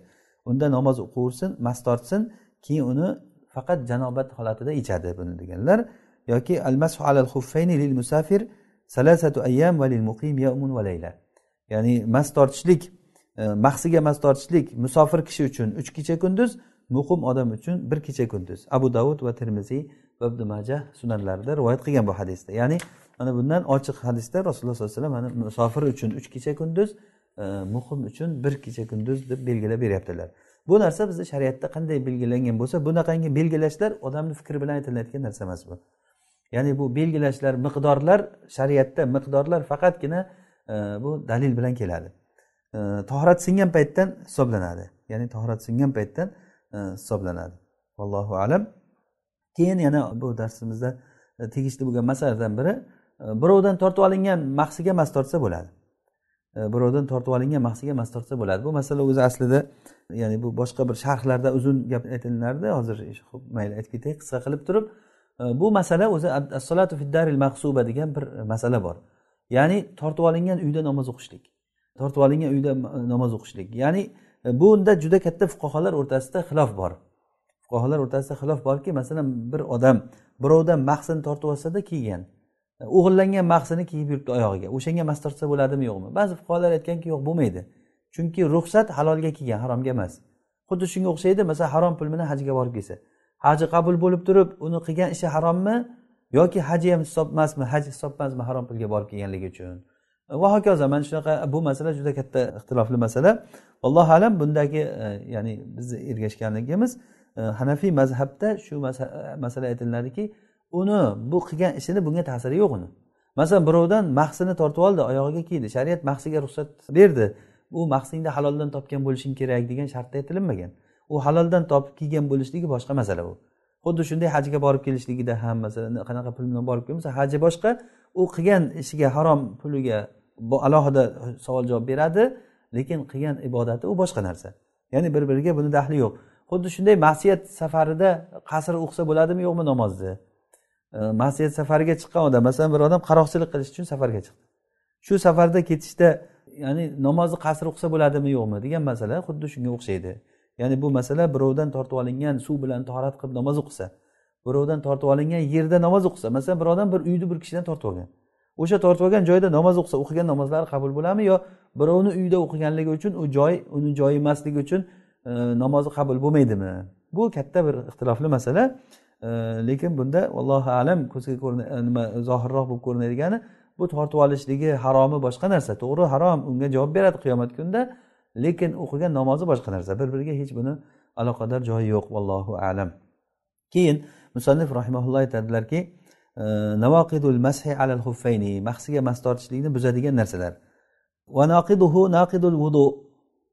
[SPEAKER 1] unda namoz o'qiversin mas tortsin keyin uni faqat janobat holatida ichadi buni deganlar. Yoki al masu alal huffayni lil musafir salasatu ayyam va lil muqim yawmun va layla. Ya'ni mast tortishlik e, mahsiga mast tortishlik musofir kishi uchun uch kecha kunduz muqim odam uchun bir kecha kunduz. Abu davud va termiziy va ibn majah sunanlarida rivoyat qilgan bu hadisda. Ya'ni mana bundan ochiq hadisda rasululloh sollallohu alayhi vasallam mana musofir uchun uch kecha kunduz e, muhim uchun bir kecha kunduz deb belgilab beryaptilar. Bu narsa bizni shariatda qanday belgilangan bo'lsa bunaqangi belgilashlar odamni fikri bilan aytilayotgan narsa emas bu. Ya'ni bu belgilashlar miqdorlar shariatda miqdorlar faqatgina bu dalil bilan keladi. Tahorat tohrat singan paytdan hisoblanadi. Ya'ni tohrat singan paytdan e, hisoblanadi. Allohu alam. Keyin yana bu darsimizda e, tegishli bo'lgan masalalardan biri e, birovdan tortib olingan mahsiga mas tortsa bo'ladi. Birovdan tortib olingan mahsiga mas tortsa bo'ladi. Bu masala o'zi aslida ya'ni bu boshqa bir sharhlarda uzun gap aytilardi hozir mayli aytib ketay qisqa qilib turib. Bu masala o'zi assolatu fiddaril mahsuba degan bir masala bor. Ya'ni tortib olingan uyda namoz o'qishlik. Tortib olingan uyda namoz o'qishlik. Ya'ni e, bunda juda katta fuqarolar o'rtasida xilof bor. Fuqarolar o'rtasida xilof borki masalan bir odam birovdan mahsini tortib olsada kiygan. E, o'g'irlangan mahsini kiyib yuribdi oyog'iga. O'shanga mas tortsa bo'ladimi yo'qmi? Ba'zi fuqarolar aytganki yo'q bo'lmaydi. Chunki ruxsat halolga kelgan haromga emas. Xuddi shunga o'xshaydi masalan harom pul bilan hajga borib kelsa. Haji qabul bo'lib turib uni qilgan ishi harommi? Yoki haji ham hisob emasmi haj hisob emasmi harom pulga borib kelganligi uchun. E, va hokazo mana shunaqa bu masala juda katta ixtilofli masala. Allohu alam bundagi e, ya'ni bizni ergashganligimiz e, hanafiy mazhabda shu e, masala aytiladiki uni bu qilgan ishini bunga ta'siri yo'q uni. Masalan birovdan mahsini tortib oldi oyog'iga kiydi shariat mahsiga ruxsat berdi. U mahsingni haloldan topgan bo'lishing kerak degan shartda aytilinmagan u haloldan topib kiygan bo'lishligi boshqa masala bu. Xuddi shunday hajga borib kelishligida ham masalan qanaqa pul bilan borib kelmasa haji boshqa u qilgan ishiga harom puliga alohida savol javob beradi lekin qilgan ibodati u boshqa narsa. Ya'ni bir biriga buni daxli yo'q. Xuddi shunday masiyat safarida qasr o'qisa bo'ladimi yo'qmi namozni masiyat safariga chiqqan odam masalan bir odam qaroqchilik qilish uchun safarga chiqdi. Shu safarda ketishda ya'ni namozni qasr o'qisa bo'ladimi yo'qmi degan masala xuddi shunga o'xshaydi. Ya'ni bu masala birovdan tortib olingan suv bilan tahorat qilib namoz o'qisa birovdan tortib olingan yerda namoz o'qisa masalan bir odam bir uyni bir kishidan tortib olgan. O'sha tortib olgan joyda namoz o'qisa o'qigan namozlari qabul bo'ladimi yo birovni uyida o'qiganligi uchun u joy uni joyi emasligi uchun e, namozi qabul bo'lmaydimi? Bu katta bir ixtilofli masala. E, lekin bunda allohu alam ko'zga e, nima zohirroq bo'lib ko'rinadigani bu tortib olishligi haromi boshqa narsa. To'g'ri harom. Unga javob beradi qiyomat kunida. Lekin o'qigan namozi boshqa narsa bir biriga hech buni aloqador joyi yo'q vallohu alam keyin musannif rahimaulloh aytadilarki navaqidul mashi alal xuffayni mahsiga mas tortishlikni buzadigan narsalar va naqiduhu naqidul vudu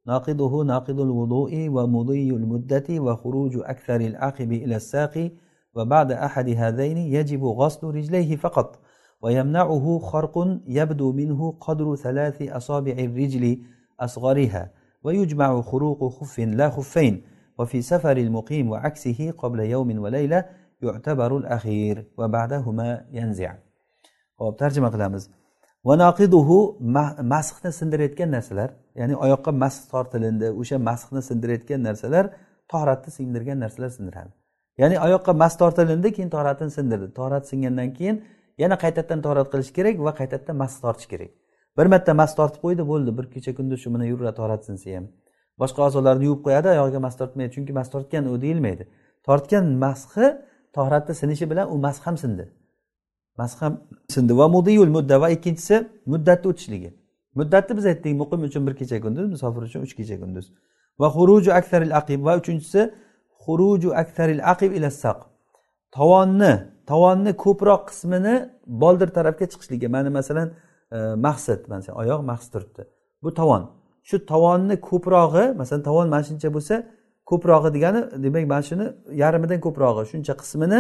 [SPEAKER 1] ناقضه ناقض الوضوء ومضي المدة وخروج أكثر العقب إلى الساق وبعد أحد هذين يجب غسل رجليه فقط ويمنعه خرق يبدو منه قدر ثلاث أصابع الرجل أصغرها ويجمع خروق خف لا خفين وفي سفر المقيم وعكسه قبل يوم وليلة يعتبر الأخير وبعدهما ينزع hop tarjima qilamiz vanoqiduhu masxni sindirayotgan narsalar ya'ni oyoqqa masx tortilindi o'sha masxni sindirayotgan narsalar tohratni sindirgan narsalar sindiradi ya'ni oyoqqa mas tortilindi keyin toratini sindirdi torat singandan keyin yana qaytadan torat qilish kerak va qaytadan mas tortish kerak bir marta mas tortib qo'ydi bo'ldi. Bir kecha kunduz shu bilan yuraveradi torat sinsa ham. Boshqa a'zolarni yuvib qo'yadi oyog'iga mas tortmaydi chunki mas tortgan u deyilmaydi. Tortgan mashi tohratni sinishi bilan u mas ham sindi. Mas ham sindi. Va mudiyul mudda va ikkinchisi muddatni o'tishligi. Muddatni biz aytdik muqim uchun bir kecha kunduz musofir uchun uch kecha kunduz. Va xuruju aksaril aqib va uchinchisi xuruju aksaril aqib ila saq. Tovonni tovonni ko'proq qismini boldir tarafga chiqishligi. Mana masalan Э, maqsad mana oyoq maqsad turibdi. Bu tovon. Shu tovonni ko'prog'i masalan tovon mana shuncha bo'lsa ko'prog'i degani demak mana shuni yarmidan ko'prog'i shuncha qismini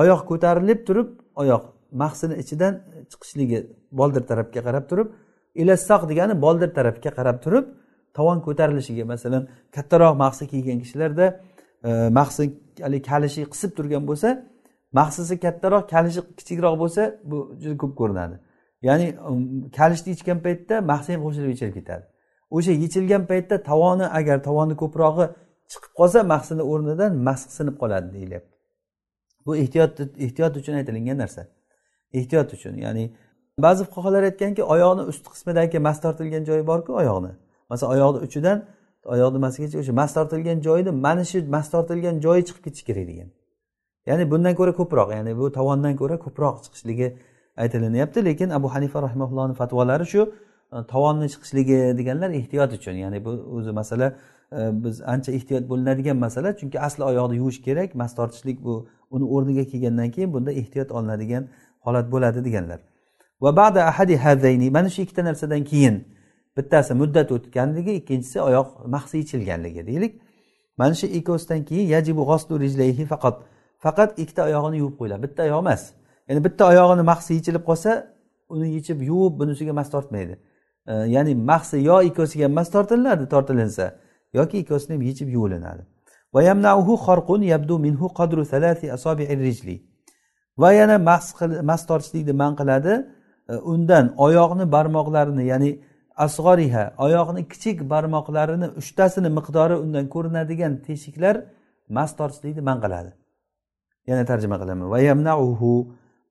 [SPEAKER 1] oyoq ko'tarilib turib oyoq mahsini ichidan chiqishligi boldir tarafga qarab turib ilassoq degani boldir tarafga qarab turib tovon ko'tarilishiga masalan kattaroq mahsi kiygan kishilarda e, mahsi haligi kalishi qisib turgan bo'lsa mahsisi kattaroq kalishi kichikroq bo'lsa bu juda ko'p ko'rinadi. Ya'ni um, kalishni ichgan paytda mahsi ham qo'shilib yechilib ketadi. O'sha yechilgan paytda tovoni agar tovoni ko'prog'i chiqib qolsa mahsini o'rnidan masx sinib qoladi deyilyapti. Bu ehtiyot ehtiyot uchun aytilingan narsa. Ehtiyot uchun ya'ni ba'zi fuqarolar aytganki oyoqni ust qismidagi mas tortilgan joyi borku oyoqni masalan oyoqni uchidan oyoq nimasigacha o'sha mas tortilgan joyni mana shu mas tortilgan joyi chiqib ketishi kerak degan. Ya'ni bundan ko'ra ko'proq ya'ni bu tovondan ko'ra ko'proq chiqishligi aytilinyapti. Lekin abu hanifa rahimaullohni fatvolari shu e, tovonni chiqishligi deganlar ehtiyot uchun. Ya'ni bu o'zi masala e, biz ancha ehtiyot bo'linadigan masala. Chunki asli oyoqni yuvish kerak mas tortishlik bu uni o'rniga kelgandan keyin bunda ehtiyot olinadigan holat bo'ladi deganlar. Va ba'da ahadi hadayni mana shu ikkita narsadan keyin bittasi muddat o'tganligi ikkinchisi oyoq mahsi yechilganligi deylik. Mana shu ikkovisidan keyin yajibu rijlayhi faqat faqat ikkita oyog'ini yuvib qo'yiladi. Bitta oyoq emas. Ya'ni bitta oyog'ini mahsi yechilib qolsa uni yechib yuvib bunisiga mas tortmaydi. E, ya'ni mahsi yo ikkovsiga mas tortilinadi tortilinsa yoki ikkovsini ham yechib yuvilinadi. Va yana mas tortishlikni man qiladi. E, undan oyoqni barmoqlarini ya'ni asg'oriha oyoqni kichik barmoqlarini uchtasini miqdori undan ko'rinadigan teshiklar mas tortishlikni man qiladi. Yana tarjima qilaman. Va yamnauhu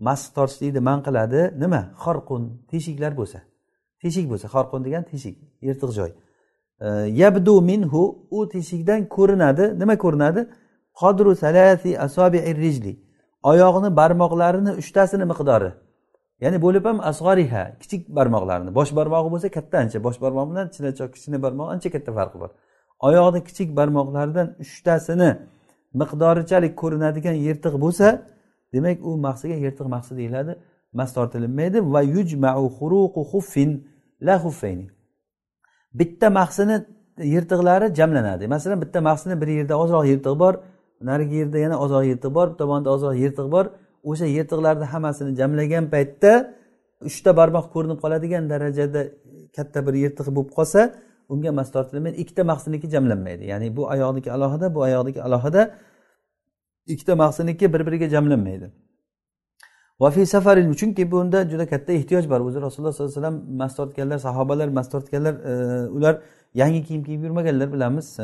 [SPEAKER 1] mas tortishlikni man qiladi nima? Xorqun teshiklar bo'lsa. Teshik bo'lsa xorqun degan teshik yirtiq joy. E, yabdu minhu u teshikdan ko'rinadi. Nima ko'rinadi? Qodru salasi asobi'i rijli. Oyoqni barmoqlarini uchtasini miqdori. Ya'ni bo'lib ham asg'oriha kichik barmoqlarini. Bosh barmog'i bo'lsa katta ancha bosh barmoq bilan chinachoq kichkina barmoq ancha katta farqi bor. Oyoqni kichik barmoqlaridan uchtasini miqdorichalik ko'rinadigan yirtiq bo'lsa demak u mahsiga yirtiq mahsi deyiladi. Mas tortilinmaydi. Va yujmau xuruqu xuffin la xuffayni bitta mahsini yirtiqlari jamlanadi. Masalan bitta mahsini bir yerda ozroq yirtiq bor narigi yerda yana ozroq yirtiq bor bir tomonda ozroq yirtiq bor. O'sha yirtiqlarni hammasini jamlagan paytda uchta barmoq ko'rinib qoladigan darajada katta bir yirtiq bo'lib qolsa unga mas tortilmaydi ikkita mahsiniki jamlanmaydi. Ya'ni bu oyoqniki alohida bu oyoqniki alohida ikkita mahsiniki bir biriga jamlanmaydi vafi safarin chunki bunda juda katta ehtiyoj bor. O'zi rasululloh sollallohu alayhi vasallam mast tortganlar sahobalar mast tortganlar e, ular yangi kiyim kiyib yurmaganlar bilamiz. E,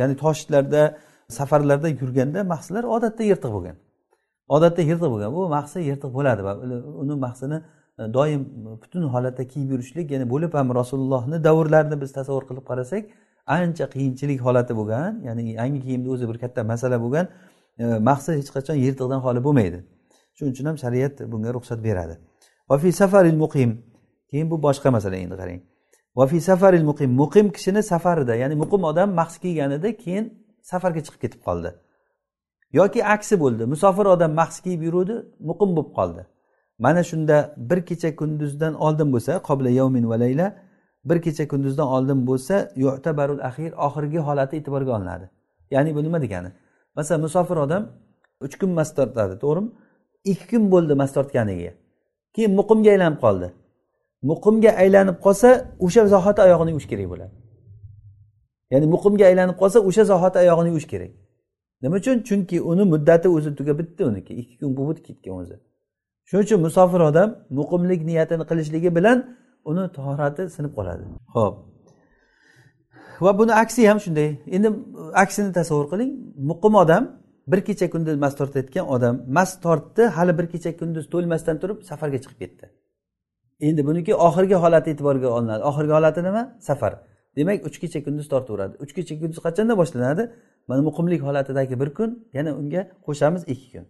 [SPEAKER 1] ya'ni toshlarda safarlarda yurganda mahslar odatda yirtiq bo'lgan. Odatda yirtiq bo'lgan. Bu mahsi yirtiq bo'ladi uni mahsini e, doim butun holatda kiyib yurishlik ya'ni bo'lib ham rasulullohni davrlarini biz tasavvur qilib qarasak ancha qiyinchilik holati bo'lgan ya'ni yangi kiyimni o'zi bir katta masala bo'lgan. Э, e, mahsi hech qachon yirtiqdan xoli bo'lmaydi. Shuning uchun ham shariat bunga ruxsat beradi. Vafi safaril muqim keyin bu boshqa masala endi qarang. Vafi safaril muqim muqim kishini safarida ya'ni muqim odam mahs kiyganida keyin safarga chiqib ketib qoldi. Yoki aksi bo'ldi musofir odam mahs kiyib yuruvdi muqim bo'lib qoldi. Mana shunda bir kecha kunduzdan oldin bo'lsa qobla yovmin va layla bir kecha kunduzdan oldin bo'lsa yu'tabarul axir oxirgi holati e'tiborga olinadi. Ya'ni bu nima degani? Masalan musofir odam uch kun mas tortadi to'g'rimi? Ikki kun bo'ldi mas tortganiga. Keyin muqimga aylanib qoldi. Muqimga aylanib qolsa o'sha zahoti oyog'ini yuvish kerak bo'ladi. Ya'ni muqimga aylanib qolsa o'sha zahoti oyog'ini yuvish kerak. Nima uchun? Chunki uni muddati o'zi tugab bitdi uniki. Ikki kun bo'lib ketgan o'zi. Shuning uchun musofir odam muqimlik niyatini qilishligi bilan uni tahorati sinib qoladi. Ho'p va buni aksi ham shunday. Endi uh, aksini tasavvur qiling. Muqim odam bir kecha kunduz mas tortayotgan odam mas tortdi hali bir kecha kunduz to'lmasdan turib safarga chiqib ketdi. Endi buniki oxirgi holati e'tiborga olinadi. Oxirgi holati nima? Safar. Demak uch kecha kunduz tortaveradi. Uch kecha kunduz qachondan boshlanadi? Mana muqimlik holatidagi bir kun yana unga qo'shamiz ikki kun.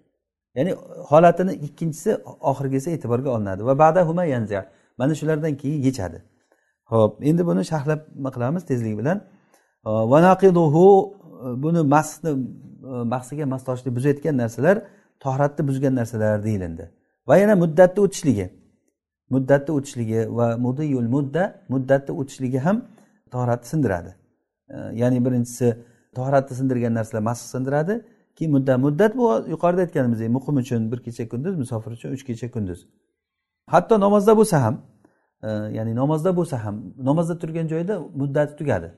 [SPEAKER 1] Ya'ni holatini ikkinchisi oxirgisi e'tiborga olinadi. Va bada huma yanza mana shulardan keyin yechadi. Ho'p endi buni sharhlab nima qilamiz tezlik bilan. Vanaqiduhu buni masni mahsiga mas buzayotgan narsalar tohratni buzgan narsalar deyilindi. Va yana muddatni o'tishligi. Muddatni o'tishligi va mudiyul mudda muddatni o'tishligi ham tohratni sindiradi. Ya'ni birinchisi tohratni sindirgan narsalar masx sindiradi keyin muddat muddat bu yuqorida aytganimizdek muqim uchun bir kecha kunduz musofir uchun uch kecha kunduz. Hatto namozda bo'lsa ham ya'ni namozda bo'lsa ham namozda turgan joyda muddati tugadi.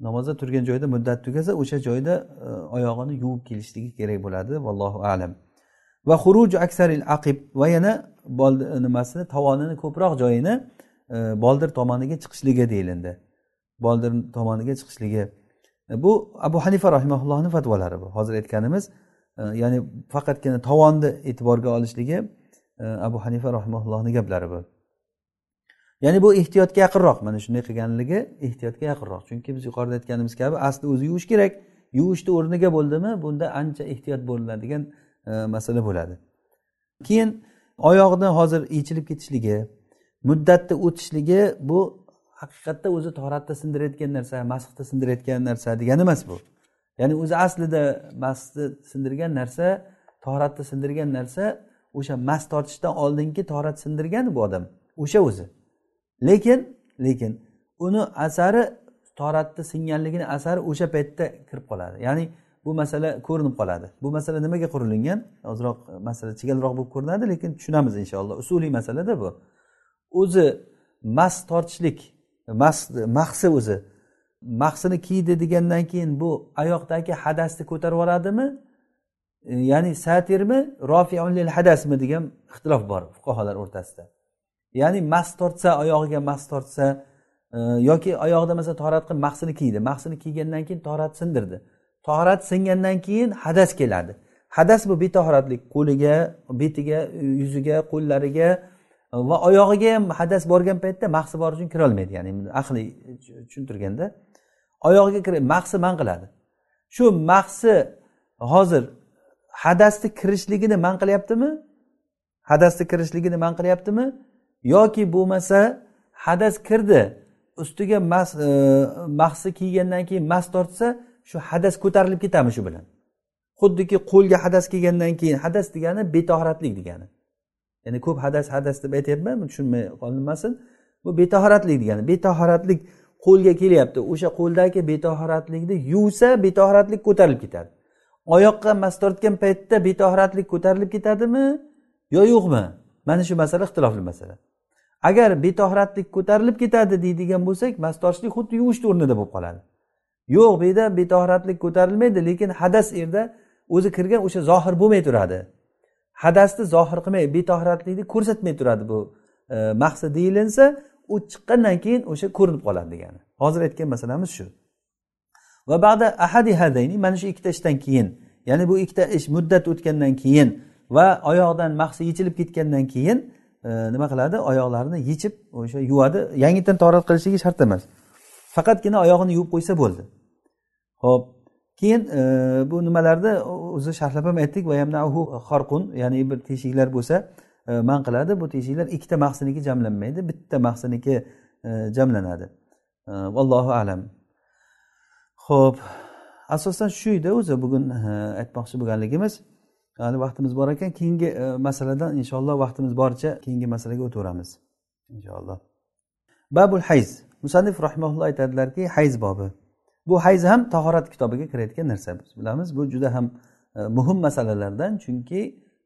[SPEAKER 1] Namozda turgan joyda muddati tugasa o'sha joyda e, oyog'ini yuvib kelishligi kerak bo'ladi. Vallohu alam. Va xuruj aksaril aqib va yana e, nimasini tovonini ko'proq joyini e, boldir tomoniga chiqishligi deyilindi. Boldir tomoniga chiqishligi. Bu abu hanifa rahimaullohni fatvolari bu. Hozir aytganimiz ya'ni faqatgina tovonni e'tiborga olishligi abu hanifa rahimaullohni gaplari bu. Ya'ni bu ehtiyotga yaqinroq. Mana shunday qilganligi ehtiyotga yaqinroq. Chunki biz yuqorida aytganimiz kabi asli o'zi yuvish kerak. Yuvishni o'rniga bo'ldimi bunda ancha ehtiyot bo'linadigan e, masala bo'ladi. Keyin oyoqni hozir yechilib ketishligi muddatni o'tishligi bu haqiqatda o'zi toratda sindirayotgan narsa masxda sindirayotgan narsa degani emas bu. Ya'ni o'zi aslida masni sindirgan narsa toratni sindirgan narsa o'sha mas tortishdan oldingi torat sindirgan bu odam. O'sha o'zi. Lekin lekin uni asari toratni singanligini asari o'sha paytda kirib qoladi. Ya'ni bu masala ko'rinib qoladi. Bu masala nimaga qurilingan ozroq masala chigalroq bo'lib ko'rinadi lekin tushunamiz inshaalloh. Usuliy masalada bu. O'zi mas tortishlik mas mahsi o'zi mahsini kiydi degandan keyin bu oyoqdagi hadasni ko'tarib yuboradimi ya'ni satirmi rofiunlil hadasmi degan ixtilof bor fuqarolar o'rtasida. Ya'ni mas tortsa oyog'iga mas tortsa e, yoki oyog'ida masalan torat qilib mahsini kiydi. Mahsini kiygandan keyin torat sindirdi. Torat singandan keyin hadas keladi. Hadas bu betohoratlik qo'liga betiga yuziga qo'llariga e, va oyog'iga ham hadas borgan paytda mahsi bor uchun kirolmaydi. Ya'ni aqliy tushuntirganda. Oyog'iga kir mahsi man qiladi. Shu mahsi hozir hadasni kirishligini man qilyaptimi? Hadasni kirishligini man qilyaptimi? Yoki bo'lmasa hadas kirdi ustiga mas e, mahsi kiygandan keyin mas tortsa shu hadas ko'tarilib ketadimi shu bilan? Xuddiki qo'lga hadas kelgandan keyin hadas degani betahoratlik degani. Ya'ni ko'p hadas hadas deb aytyapman tushunmay qolinmasin bu betohoratlik degani. Betohoratlik qo'lga kelyapti o'sha qo'ldagi betohoratlikni yuvsa betohoratlik ko'tarilib ketadi. Oyoqqa mas tortgan paytda betohoratlik ko'tarilib ketadimi yo yo'qmi? Mana shu masala ixtilofli masala. Agar betohratlik ko'tarilib ketadi deydigan bo'lsak mas tortishlik xuddi yuvishni o'rnida bo'lib qoladi. Yo'q bu yerda betohratlik ko'tarilmaydi lekin hadas yerda o'zi kirgan o'sha zohir bo'lmay turadi. Hadasni zohir qilmay betohratlikni ko'rsatmay turadi bu e, maqsad deyilinsa u chiqqandan keyin o'sha ko'rinib qoladi degani. Hozir aytgan masalamiz shu. Va ba'da ahadi hadayni mana shu ikkita ishdan keyin ya'ni bu ikkita ish muddat o'tgandan keyin va oyoqdan mahsi yechilib ketgandan keyin nima qiladi? Oyoqlarini yechib o'sha yuvadi. Yangitdan torat qilishligi shart emas. Faqatgina oyog'ini yuvib qo'ysa bo'ldi. Ho'p keyin e, bu nimalarda o'zi sharhlab ham aytdik. Xorqun ya'ni bir teshiklar bo'lsa e, man qiladi. Bu teshiklar ikkita mahsiniki jamlanmaydi bitta mahsiniki e, jamlanadi. Vallohu alam. Ho'p asosan shu edi o'zi. Bugun aytmoqchi bo'lganligimiz. Hali vaqtimiz bor ekan keyingi e, masaladan inshaalloh vaqtimiz boricha keyingi masalaga o'taveramiz inshaalloh. Babul hayz. Musannif rahimaulloh aytadilarki hayz bobi. Bu hayz ham tahorat kitobiga kirayotgan narsa biz bilamiz. Bu juda ham e, muhim masalalardan chunki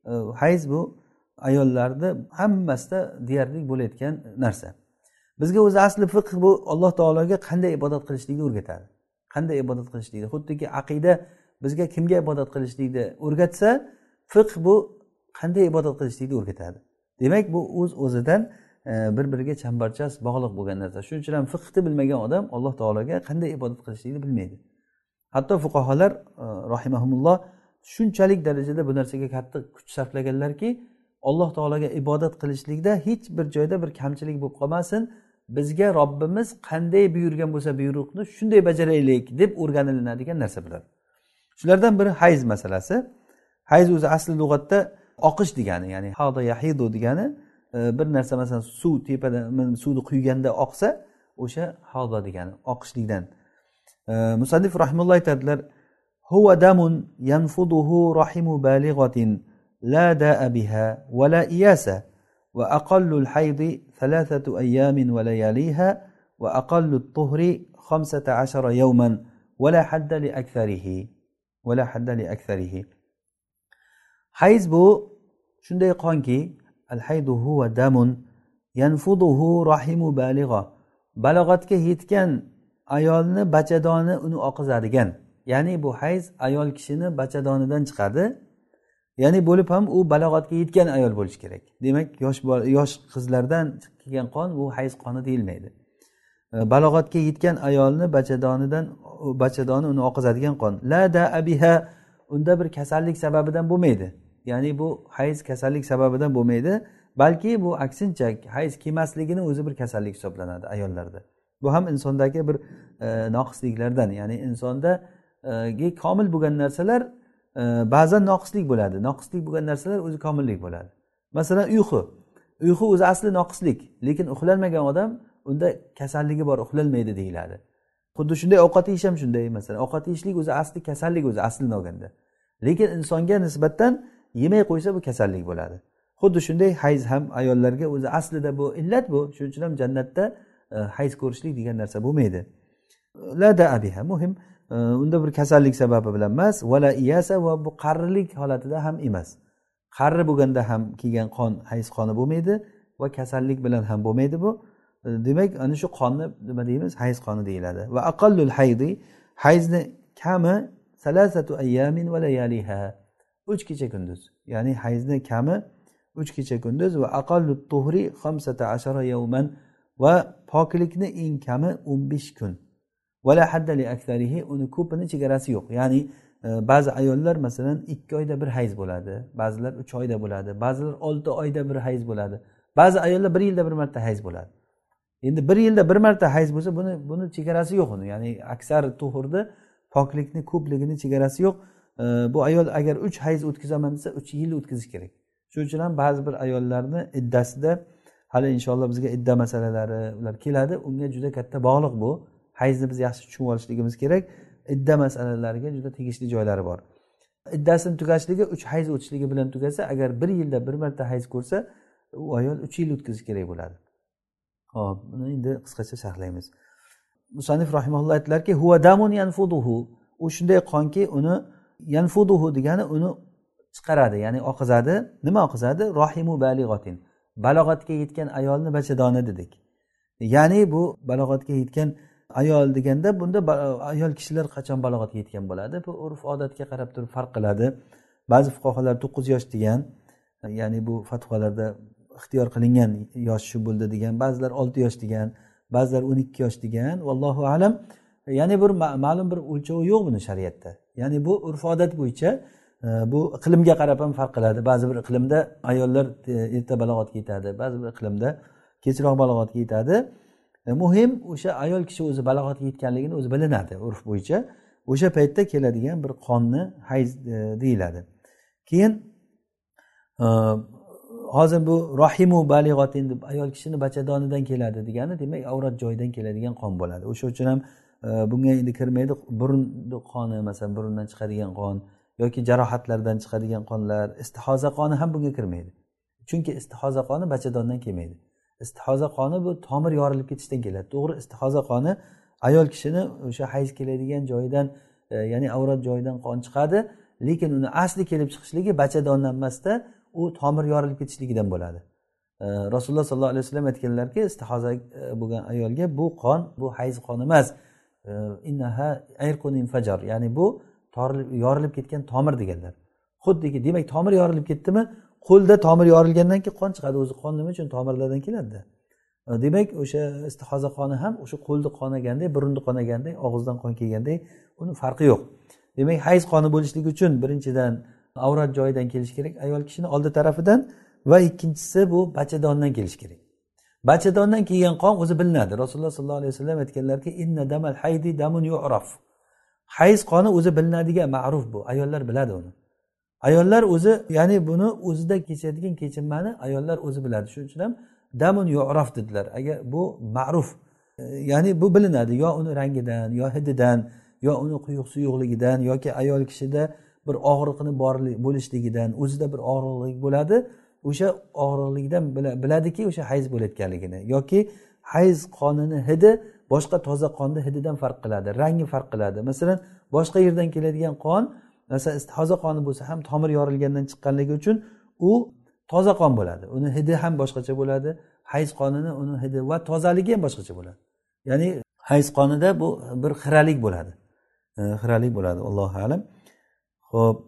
[SPEAKER 1] e, hayz bu ayollarni hammasida deyarli bo'layotgan narsa. Bizga o'zi asli fiqh bu alloh taologa qanday ibodat qilishlikni o'rgatadi. Qanday ibodat qilishlikni xuddiki aqida bizga kimga ibodat qilishlikni o'rgatsa fiqh bu qanday ibodat qilishlikni o'rgatadi. Demak bu o'z uz o'zidan e, bir biriga chambarchas bog'liq bo'lgan narsa. Shuning uchun ham fiqni bilmagan odam alloh taologa qanday ibodat qilishlikni bilmaydi. Hatto fuqarolar e, rahimahumulloh shunchalik darajada bu narsaga katta kuch sarflaganlarki alloh taologa ibodat qilishlikda hech bir joyda bir kamchilik bo'lib qolmasin. Bizga robbimiz qanday buyurgan bo'lsa buyruqni shunday bajaraylik deb o'rganilinadigan narsa bular. Shulardan biri hayz masalasi. Hayz o'zi asli lug'atda oqish degani ya'ni hada yahidu degani e, bir narsa masalan suv tepadan suvni quyganda oqsa o'sha hada degani oqishlikdan. E, Musaddif rahimulloh aytadilar huva damun yanfuduhu rahimu balig'atin la da'a biha va la iyasa va aqallul haydi thalathatu ayyamin va layaliha va aqallut tuhri khamsata ashara yawman va la hadda li aktharihi va la hadda li aktharihi. Hayz bu shunday qonki al haydu huwa damun yanfuduhu rahimu balig'a balog'atga yetgan ayolni bachadoni uni oqizadigan. Ya'ni bu hayz ayol kishini bachadonidan chiqadi. Ya'ni bo'lib ham u balog'atga yetgan ayol bo'lishi kerak. Demak yosh yosh qizlardan kelgan qon bu hayz qoni deyilmaydi. Balog'atga yetgan ayolni bachadonidan bachadoni uni oqizadigan qon. La da abiha unda bir kasallik sababidan bo'lmaydi. Ya'ni bu hayz kasallik sababidan bo'lmaydi balki bu aksincha hayz kelmasligini o'zi bir kasallik hisoblanadi ayollarda. Bu ham insondagi bir e, noqisliklardan ya'ni insondagi e, komil bo'lgan narsalar e, ba'zan noqislik bo'ladi. Noqislik bo'lgan narsalar o'zi komillik bo'ladi. Masalan uyqu. Uyqu o'zi asli noqislik lekin uxlolmagan odam unda kasalligi bor uxlolmaydi deyiladi. Xuddi shunday ovqat yeyish ham shunday masalan ovqat yeyishlik o'zi asli kasallik o'zi aslini olganda lekin insonga nisbatan yemay qo'ysa bu kasallik bo'ladi. Xuddi shunday hayz ham ayollarga o'zi aslida bu illat bu. Shuning uchun ham jannatda e, hayz ko'rishlik degan narsa bo'lmaydi. La abiha muhim. E, unda bir kasallik sababi bilan emas. Vala iyasa va bu qarilik holatida ham emas. Qarri bo'lganda ham kelgan qon hayz qoni bo'lmaydi va kasallik bilan ham bo'lmaydi bu. Demak ana shu qonni nima deymiz? Hayz qoni deyiladi. Va aqallul haydi hayzni kami salasatu ayyamin va layaliha. Uch kecha kunduz. Ya'ni hayzni kami uch kecha kunduz. Va aqallu tuhri xamsata ashara yawman. Va poklikni eng kami o'n besh kun. Vala haddali aksarihi uni ko'pini chegarasi yo'q. Ya'ni e, ba'zi ayollar masalan ikki oyda bir hayz bo'ladi. Ba'zilar uch oyda bo'ladi. Ba'zilar olti oyda bir hayz bo'ladi. Ba'zi ayollar bir yilda bir marta hayz bo'ladi. Endi bir yilda bir marta hayz bo'lsa buni buni chegarasi yo'q uni. Ya'ni aksar tuhurni poklikni ko'pligini chegarasi yo'q. Bu ayol agar uch hayz o'tkazaman desa uch yil o'tkazish kerak. Shuning uchun ham ba'zi bir ayollarni iddasida hali inshaalloh bizga idda masalalari ular keladi unga juda katta bog'liq bu. Hayzni biz yaxshi tushunib olishligimiz kerak. Idda masalalariga juda tegishli joylari bor. Iddasini tugashligi uch hayz o'tishligi bilan tugasa agar bir yilda bir marta hayz ko'rsa u ayol uch yil o'tkazishi kerak bo'ladi. Hop buni endi qisqacha sharhlaymiz. Musanif rahimaulloh aytdilarki huva damun yanfuduhu. U shunday qonki uni yanfuduhu degani uni chiqaradi ya'ni oqizadi. Nima oqizadi? Rohimu balig'otin balog'atga yetgan ayolni bachadoni dedik. Ya'ni bu balog'atga yetgan ayol deganda bunda ayol kishilar qachon balog'atga yetgan bo'ladi? Bu urf odatga qarab turib farq qiladi. Ba'zi fuqarolar to'qqiz yosh degan ya'ni bu fatvolarda ixtiyor qilingan yosh shu bo'ldi degan ba'zilar olti yosh degan ba'zilar o'n ikki yosh degan vallohu alam. Ya'ni bir ma'lum bir o'lchovi yo'q buni shariatda. Ya'ni bu urf odat bo'yicha e, bu iqlimga qarab ham farq qiladi. Ba'zi bir iqlimda ayollar e, erta balog'atga yetadi ba'zi bir iqlimda kechroq balog'atga yetadi. E, muhim o'sha ayol kishi o'zi balog'atga yetganligini o'zi bilinadi urf bo'yicha. O'sha paytda keladigan bir qonni hayz deyiladi. Keyin hozir bu rohimu balig'otin deb ayol kishini bachadonidan keladi degani demak avrat joyidan keladigan qon bo'ladi. O'sha uchun ham e, bunga endi kirmaydi. Burunni qoni masalan burundan chiqadigan qon yoki jarohatlardan chiqadigan qonlar istihoza qoni ham bunga kirmaydi. Chunki istihoza qoni bachadondan kelmaydi. Istihoza qoni bu tomir yorilib ketishdan keladi. To'g'ri istihoza qoni ayol kishini o'sha hayz keladigan joyidan e, ya'ni avrat joyidan qon chiqadi lekin uni asli kelib chiqishligi bachadondan emasda u tomir yorilib ketishligidan bo'ladi. E, rasululloh sollallohu alayhi vasallam aytganlarki istihoza e, bo'lgan ayolga bu qon bu hayz qon emas. Innaha ayrqun ya'ni bu yorilib ketgan tomir deganlar. Xuddiki demak tomir yorilib ketdimi? Qo'lda tomir yorilgandan keyin qon chiqadi o'zi qon nima uchun tomirlardan keladida demak o'sha istihoza qoni ham o'sha qo'lni qonaganday burunni qonaganday og'izdan qon kelganday uni farqi yo'q. Demak hayz qoni bo'lishligi uchun birinchidan avrat joyidan kelishi kerak ayol kishini oldi tarafidan va ikkinchisi bu bachadondan kelishi kerak. Bachadondan kelgan qon o'zi bilinadi. Rasululloh sollallohu alayhi vasallam aytganlarki inna damal haydi damun yu'raf. Hayz qoni o'zi bilinadigan ma'ruf bu. Ayollar biladi uni. Ayollar o'zi ya'ni buni o'zida kechadigan kechinmani ayollar o'zi biladi. Shuning uchun ham damun yu'raf dedilar. Agar bu ma'ruf ya'ni bu bilinadi. Yo uni rangidan yo hididan yo uni quyuq suyuqligidan yoki ayol kishida bir og'riqni bo'lishligidan o'zida bir og'riqlik bo'ladi o'sha og'riqlikdan biladiki o'sha hayz bo'layotganligini yoki hayz qonini hidi boshqa toza qonni hididan farq qiladi rangi farq qiladi. Masalan boshqa yerdan keladigan qon masalan istihoza qoni bo'lsa ham tomir yorilgandan chiqqanligi uchun u toza qon bo'ladi. Uni hidi ham boshqacha bo'ladi hayz qonini uni hidi va tozaligi ham boshqacha bo'ladi. Ya'ni hayz qonida bu bir xiralik bo'ladi. Xiralik bo'ladi allohu alam. Ho'p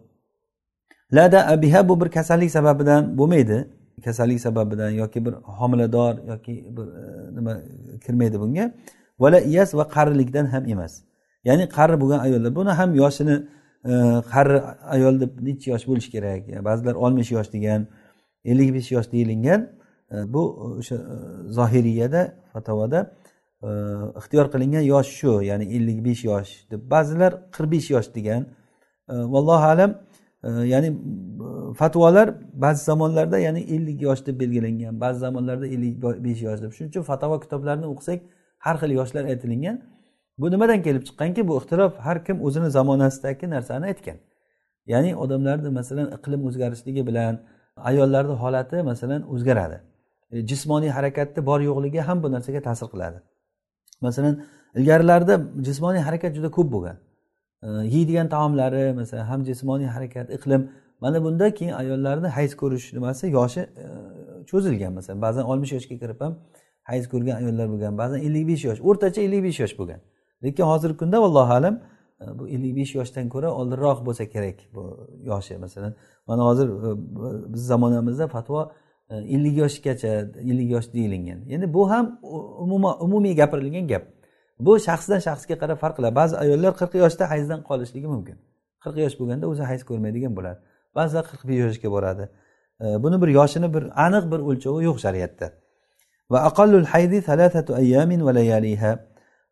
[SPEAKER 1] lada abiha bu bir kasallik sababidan bo'lmaydi. Kasallik sababidan yoki bir homilador yoki bir e, nima kirmaydi bunga. Vala iyas va qarilikdan ham emas. Ya'ni qari bo'lgan ayollar buni ham yoshini e, qari ayol deb nechi yosh bo'lishi kerak? Ba'zilar oltmish yosh degan ellik besh yosh deyilgan e, bu o'sha zohiriyada fatovada ixtiyor qilingan yosh shu ya'ni ellik besh yosh deb. Ba'zilar qirq besh yosh degan vallohu alam e, ya'ni e, fatvolar ba'zi zamonlarda ya'ni ellik yosh deb belgilangan ba'zi zamonlarda ellik besh yosh deb. Shuning uchun fatvo kitoblarini o'qisak har xil yoshlar aytilingan bu nimadan kelib chiqqanki bu ixtilof har kim o'zini zamonasidagi narsani aytgan. Ya'ni odamlarni masalan iqlim o'zgarishligi bilan ayollarni holati masalan o'zgaradi. E, jismoniy harakatni bor yo'qligi ham bu narsaga ta'sir qiladi. Masalan ilgarilarda jismoniy harakat juda ko'p bo'lgan. Yeydigan taomlari masalan ham jismoniy harakat iqlim. Mana bunda keyin ayollarni hayz ko'rish nimasi yoshi e, cho'zilgan masalan. Ba'zan oltmish yoshga kirib ham hayz ko'rgan ayollar bo'lgan ba'zan ellik besh yosh o'rtacha ellik besh yosh bo'lgan. Lekin hozirgi kunda allohu alam e, bu ellik besh yoshdan ko'ra oldinroq bo'lsa kerak bu yoshi. Masalan mana hozir e, biz zamonamizda fatvo ellik yoshgacha ellik yosh deyilgan. Endi bu ham umuman umumiy gapirilgan gap. Bu shaxsdan shaxsga qarab farq qiladi. Ba'zi ayollar qirq yoshda hayzdan qolishligi mumkin. Qirq yosh bo'lganda o'zi hayz ko'rmaydigan bo'ladi. Ba'zilar qirq besh yoshga boradi. Buni bir yoshini bir aniq bir o'lchovi yo'q shariatda. Va aqallul haydi salatatu ayyamin va layaliha.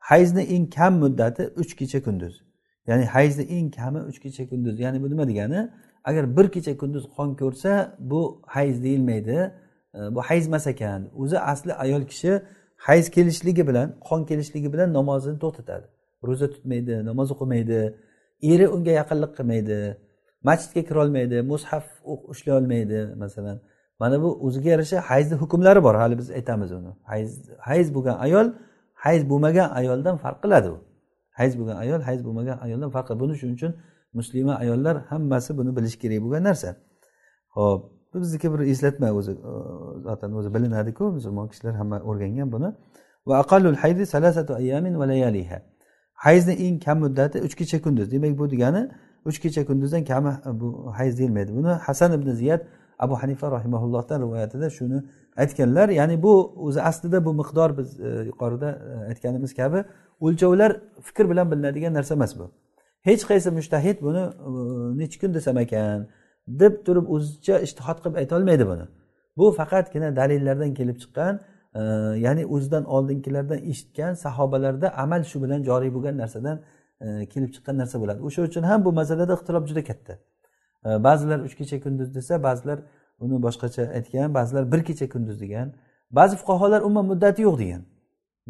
[SPEAKER 1] Hayzni eng kam muddati uch kecha kunduz. Ya'ni hayzni eng kami uch kecha kunduz. Ya'ni bu nima degani? Agar bir kecha kunduz qon ko'rsa bu hayz deyilmaydi. Bu hayz emas ekan o'zi asli ayol kishi hayz kelishligi bilan qon kelishligi bilan namozini to'xtatadi. Ro'za tutmaydi namoz o'qimaydi eri unga yaqinlik qilmaydi masjidga kirolmaydi mushaf ushlay olmaydi masalan. Mana bu o'ziga yarasha hayzni hukmlari bor hali biz aytamiz uni. Hayz hayz bo'lgan ayol hayz bo'lmagan ayoldan farq qiladi u. Hayz bo'lgan ayol hayz bo'lmagan ayoldan farq qiladi. Buni shuning uchun muslima ayollar hammasi buni bilishi kerak bo'lgan narsa. Ho'p bizniki bir eslatma o'zi e, zotan o'zi bilinadiku musulmon kishilar hamma o'rgangan buni. Va aqallul hayzi salasatu ayamin va layaliha. Hayzni eng kam muddati uch kecha kunduz. Demak bu degani uch kecha kunduzdan kami e, bu hayz deyilmaydi. Buni hasan ibn ziyad abu hanifa rahimaullohdan rivoyatida shuni aytganlar. Ya'ni bu o'zi aslida bu miqdor biz e, yuqorida aytganimiz kabi o'lchovlar fikr bilan bilinadigan narsa emas bu. Hech qaysi mushtahid buni e, nechi kun desam ekan deb turib o'zicha ishtihod qilib aytolmaydi buni. Bu faqatgina dalillardan kelib chiqqan e, ya'ni o'zidan oldingilardan eshitgan sahobalarda amal shu bilan joriy bo'lgan narsadan e, kelib chiqqan narsa bo'ladi. O'sha uchun ham bu masalada ixtilof juda katta. E, ba'zilar uch kecha kunduz desa ba'zilar uni boshqacha aytgan ba'zilar bir kecha kunduz degan. Ba'zi fuqarolar umuman muddati yo'q degan.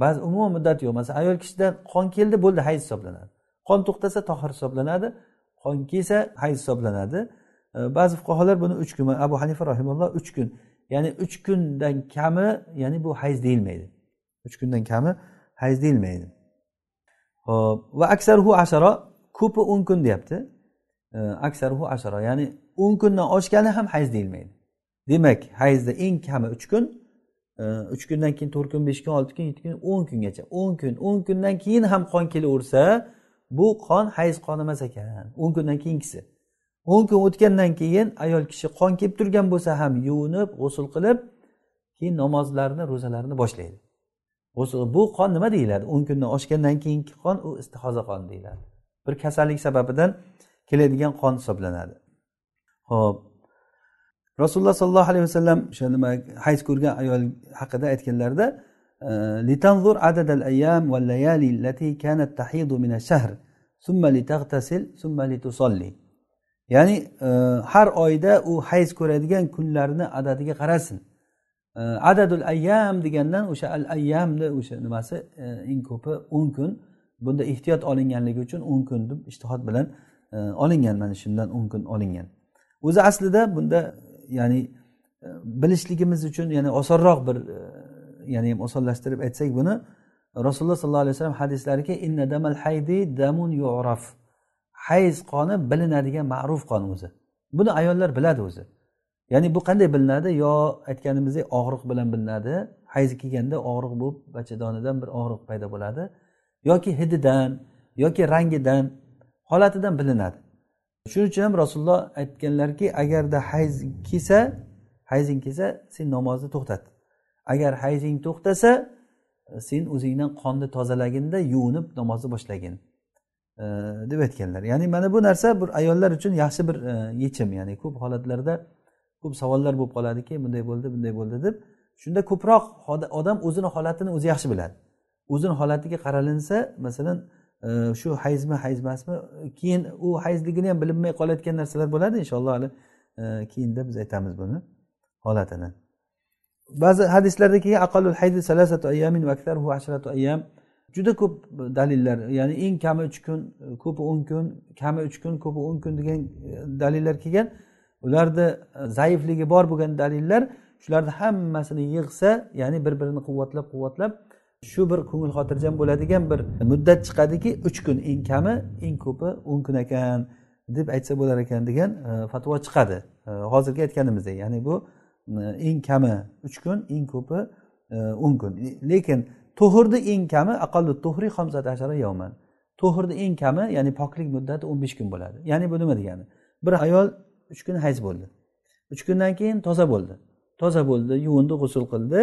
[SPEAKER 1] Ba'zi umuman muddati yo'q. Masalan ayol kishidan qon keldi bo'ldi hayz hisoblanadi. Qon to'xtasa tohir hisoblanadi. Qon kelsa hayz hisoblanadi. Ba'zi fuqarolar buni uch kun abu hanifa rahimalloh uch kun. Ya'ni uch kundan kami ya'ni bu hayz deyilmaydi. Uch kundan kami hayz deyilmaydi. Ho'p va aksarhu asharo ko'pi o'n kun deyapti. Aksarhu asharo ya'ni o'n kundan oshgani ham hayz deyilmaydi. Demak hayzda eng kami uch kun uch kundan keyin to'rt kun besh kun olti kun yetti kun o'n kungacha. O'n kun o'n kundan keyin ham qon kelaversa bu qon hayz qoni emas ekan. O'n kundan keyingisi o'n kun o'tgandan keyin ayol kishi qon kelib turgan bo'lsa ham yuvinib g'usul qilib keyin namozlarni ro'zalarni boshlaydi. G'usul bu qon nima deyiladi? O'n kundan oshgandan keyingi qon u istihoza qoni deyiladi. Bir kasallik sababidan keladigan qon hisoblanadi. Ho'p rasululloh sollallohu alayhi vasallam o'sha nima hayz ko'rgan ayol haqida aytganlarida litanzur adadal ayyam va layali allati kanat tahidu min ash-shahr litaghtasil thumma litusolli ya'ni e, har oyda u hayz ko'radigan kunlarni adadiga qarasin. E, adadul ayyam degandan o'sha al ayyamni o'sha nimasi e, eng ko'pi o'n kun. Bunda ehtiyot olinganligi uchun o'n kun deb ishtihod bilan e, olingan mana shundan o'n kun olingan. O'zi aslida bunda ya'ni e, bilishligimiz uchun yana osonroq bir ya'ni osonlashtirib aytsak buni rasululloh sollallohu alayhi vasallam hadislariki innadamal haydi damun yuraf. Hayz qoni bilinadigan ma'ruf qon o'zi. Buni ayollar biladi o'zi. Ya'ni bu qanday bilinadi? Yo aytganimizdek og'riq bilan bilinadi. Hayz kelganda og'riq bo'lib bachadonidan bir og'riq paydo bo'ladi. Yoki hididan yoki rangidan holatidan bilinadi. Shuning uchun ham rasululloh aytganlarki agarda hayz kelsa hayzing kelsa sen namozni to'xtat. Agar hayzing to'xtasa sen o'zingdan qonni tozalaginda yuvinib namozni boshlagin deb aytganlar. Ya'ni mana bu narsa bir ayollar uchun yaxshi bir e, yechim. Ya'ni ko'p holatlarda ko'p savollar bo'lib qoladiki bunday bo'ldi bunday bo'ldi deb. Shunda ko'proq odam o'zini holatini o'zi yaxshi biladi. O'zini holatiga qaralinsa masalan e, shu hayzmi hayz emasmi keyin u hayzligini ham bilinmay qolayotgan narsalar bo'ladi inshaalloh hali keyinda biz aytamiz buni holatini. Ba'zi hadislarda kelgan aqalul haydi salasatu ayyamin va aktharuhu ashratu ayyam juda ko'p dalillar ya'ni eng kami uch kun ko'pi o'n kun kami uch kun ko'pi o'n kun degan e, dalillar kelgan. Ularni e, zaifligi bor bo'lgan dalillar shularni hammasini yig'sa ya'ni bir birini quvvatlab quvvatlab shu bir ko'ngil xotirjam bo'ladigan bir muddat chiqadiki uch kun eng kami eng ko'pi o'n kun ekan deb aytsa bo'lar ekan degan e, fatvo chiqadi. Hozirgi aytganimizdek ya'ni bu eng kami uch kun eng ko'pi o'n kun. Lekin to'hurni eng kami aqallu to'hri yovman. To'hurni eng kami ya'ni poklik muddati o'n besh kun bo'ladi. Ya'ni bu nima degani? Bir ayol uch kun hayz bo'ldi. Uch kundan keyin toza bo'ldi. Toza bo'ldi yuvindi g'usul qildi.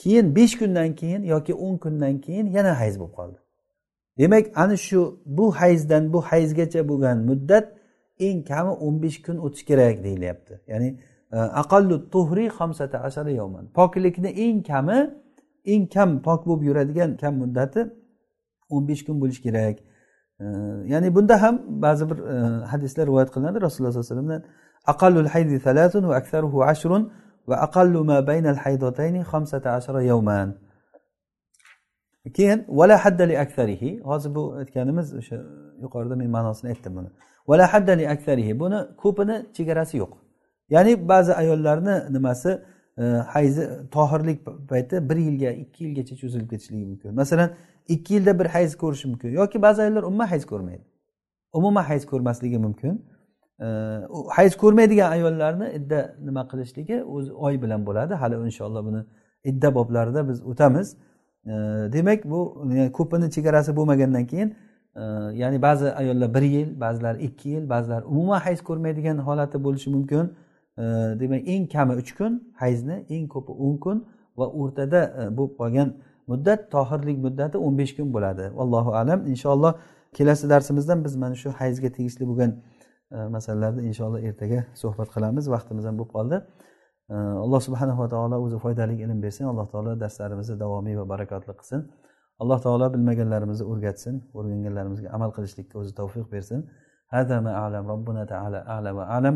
[SPEAKER 1] Keyin besh kundan keyin yoki o'n kundan keyin yana hayz bo'lib qoldi. Demak ana shu bu hayzdan bu hayzgacha bo'lgan muddat eng kami o'n besh kun o'tishi kerak deyilyapti. Ya'ni aqallu tuhri xamsata yovman. Poklikni eng kami eng kam pok bo'lib yuradigan kam muddati o'n besh kun bo'lishi kerak. Ya'ni bunda ham ba'zi bir e, hadislar rivoyat qilinadi. Rasululloh sallallohu alayhi vasallamdan aqallul haydi thalathun va aksaruhu ashrun va aqallu ma baynal haydotayni xamsata ashara yovman keyin vala haddali aksarihi hozir bu aytganimiz o'sha yuqorida men ma'nosini aytdim buni. Vala haddali aksarihi buni ko'pini chegarasi yo'q. Ya'ni ba'zi ayollarni nimasi hayzi tohirlik payti bir yilga ikki yilgacha cho'zilib ketishligi mumkin. Masalan ikki yilda bir hayz ko'rishi mumkin yoki ba'zi ayollar umuman hayz ko'rmaydi. Umuman hayz ko'rmasligi mumkin. Hayz ko'rmaydigan ayollarni idda nima qilishligi o'zi oy bilan bo'ladi. Hali inshaalloh buni idda boblarida biz o'tamiz. Demak bu ko'pini chegarasi bo'lmagandan keyin e, ya'ni ba'zi ayollar bir yil ba'zilar ikki yil ba'zilar umuman hayz ko'rmaydigan holati bo'lishi mumkin. demak eng kami uch kun hayzni eng ko'pi o'n kun va o'rtada e, bo'lib qolgan muddat tohirlik muddati o'n besh kun bo'ladi allohu alam inshaalloh kelasi darsimizdan biz mana shu hayzga tegishli bo'lgan e, masalalarni inshaalloh ertaga suhbat qilamiz vaqtimiz ham bo'lib qoldi e, alloh subhanava taolo o'zi foydali ilm bersin alloh taolo darslarimizni davomiy va barakotli qilsin alloh taolo bilmaganlarimizni o'rgatsin o'rganganlarimizga amal qilishlikka o'zi tavfiq bersin هذا ما أعلم ربنا تعالى أعلى وأعلم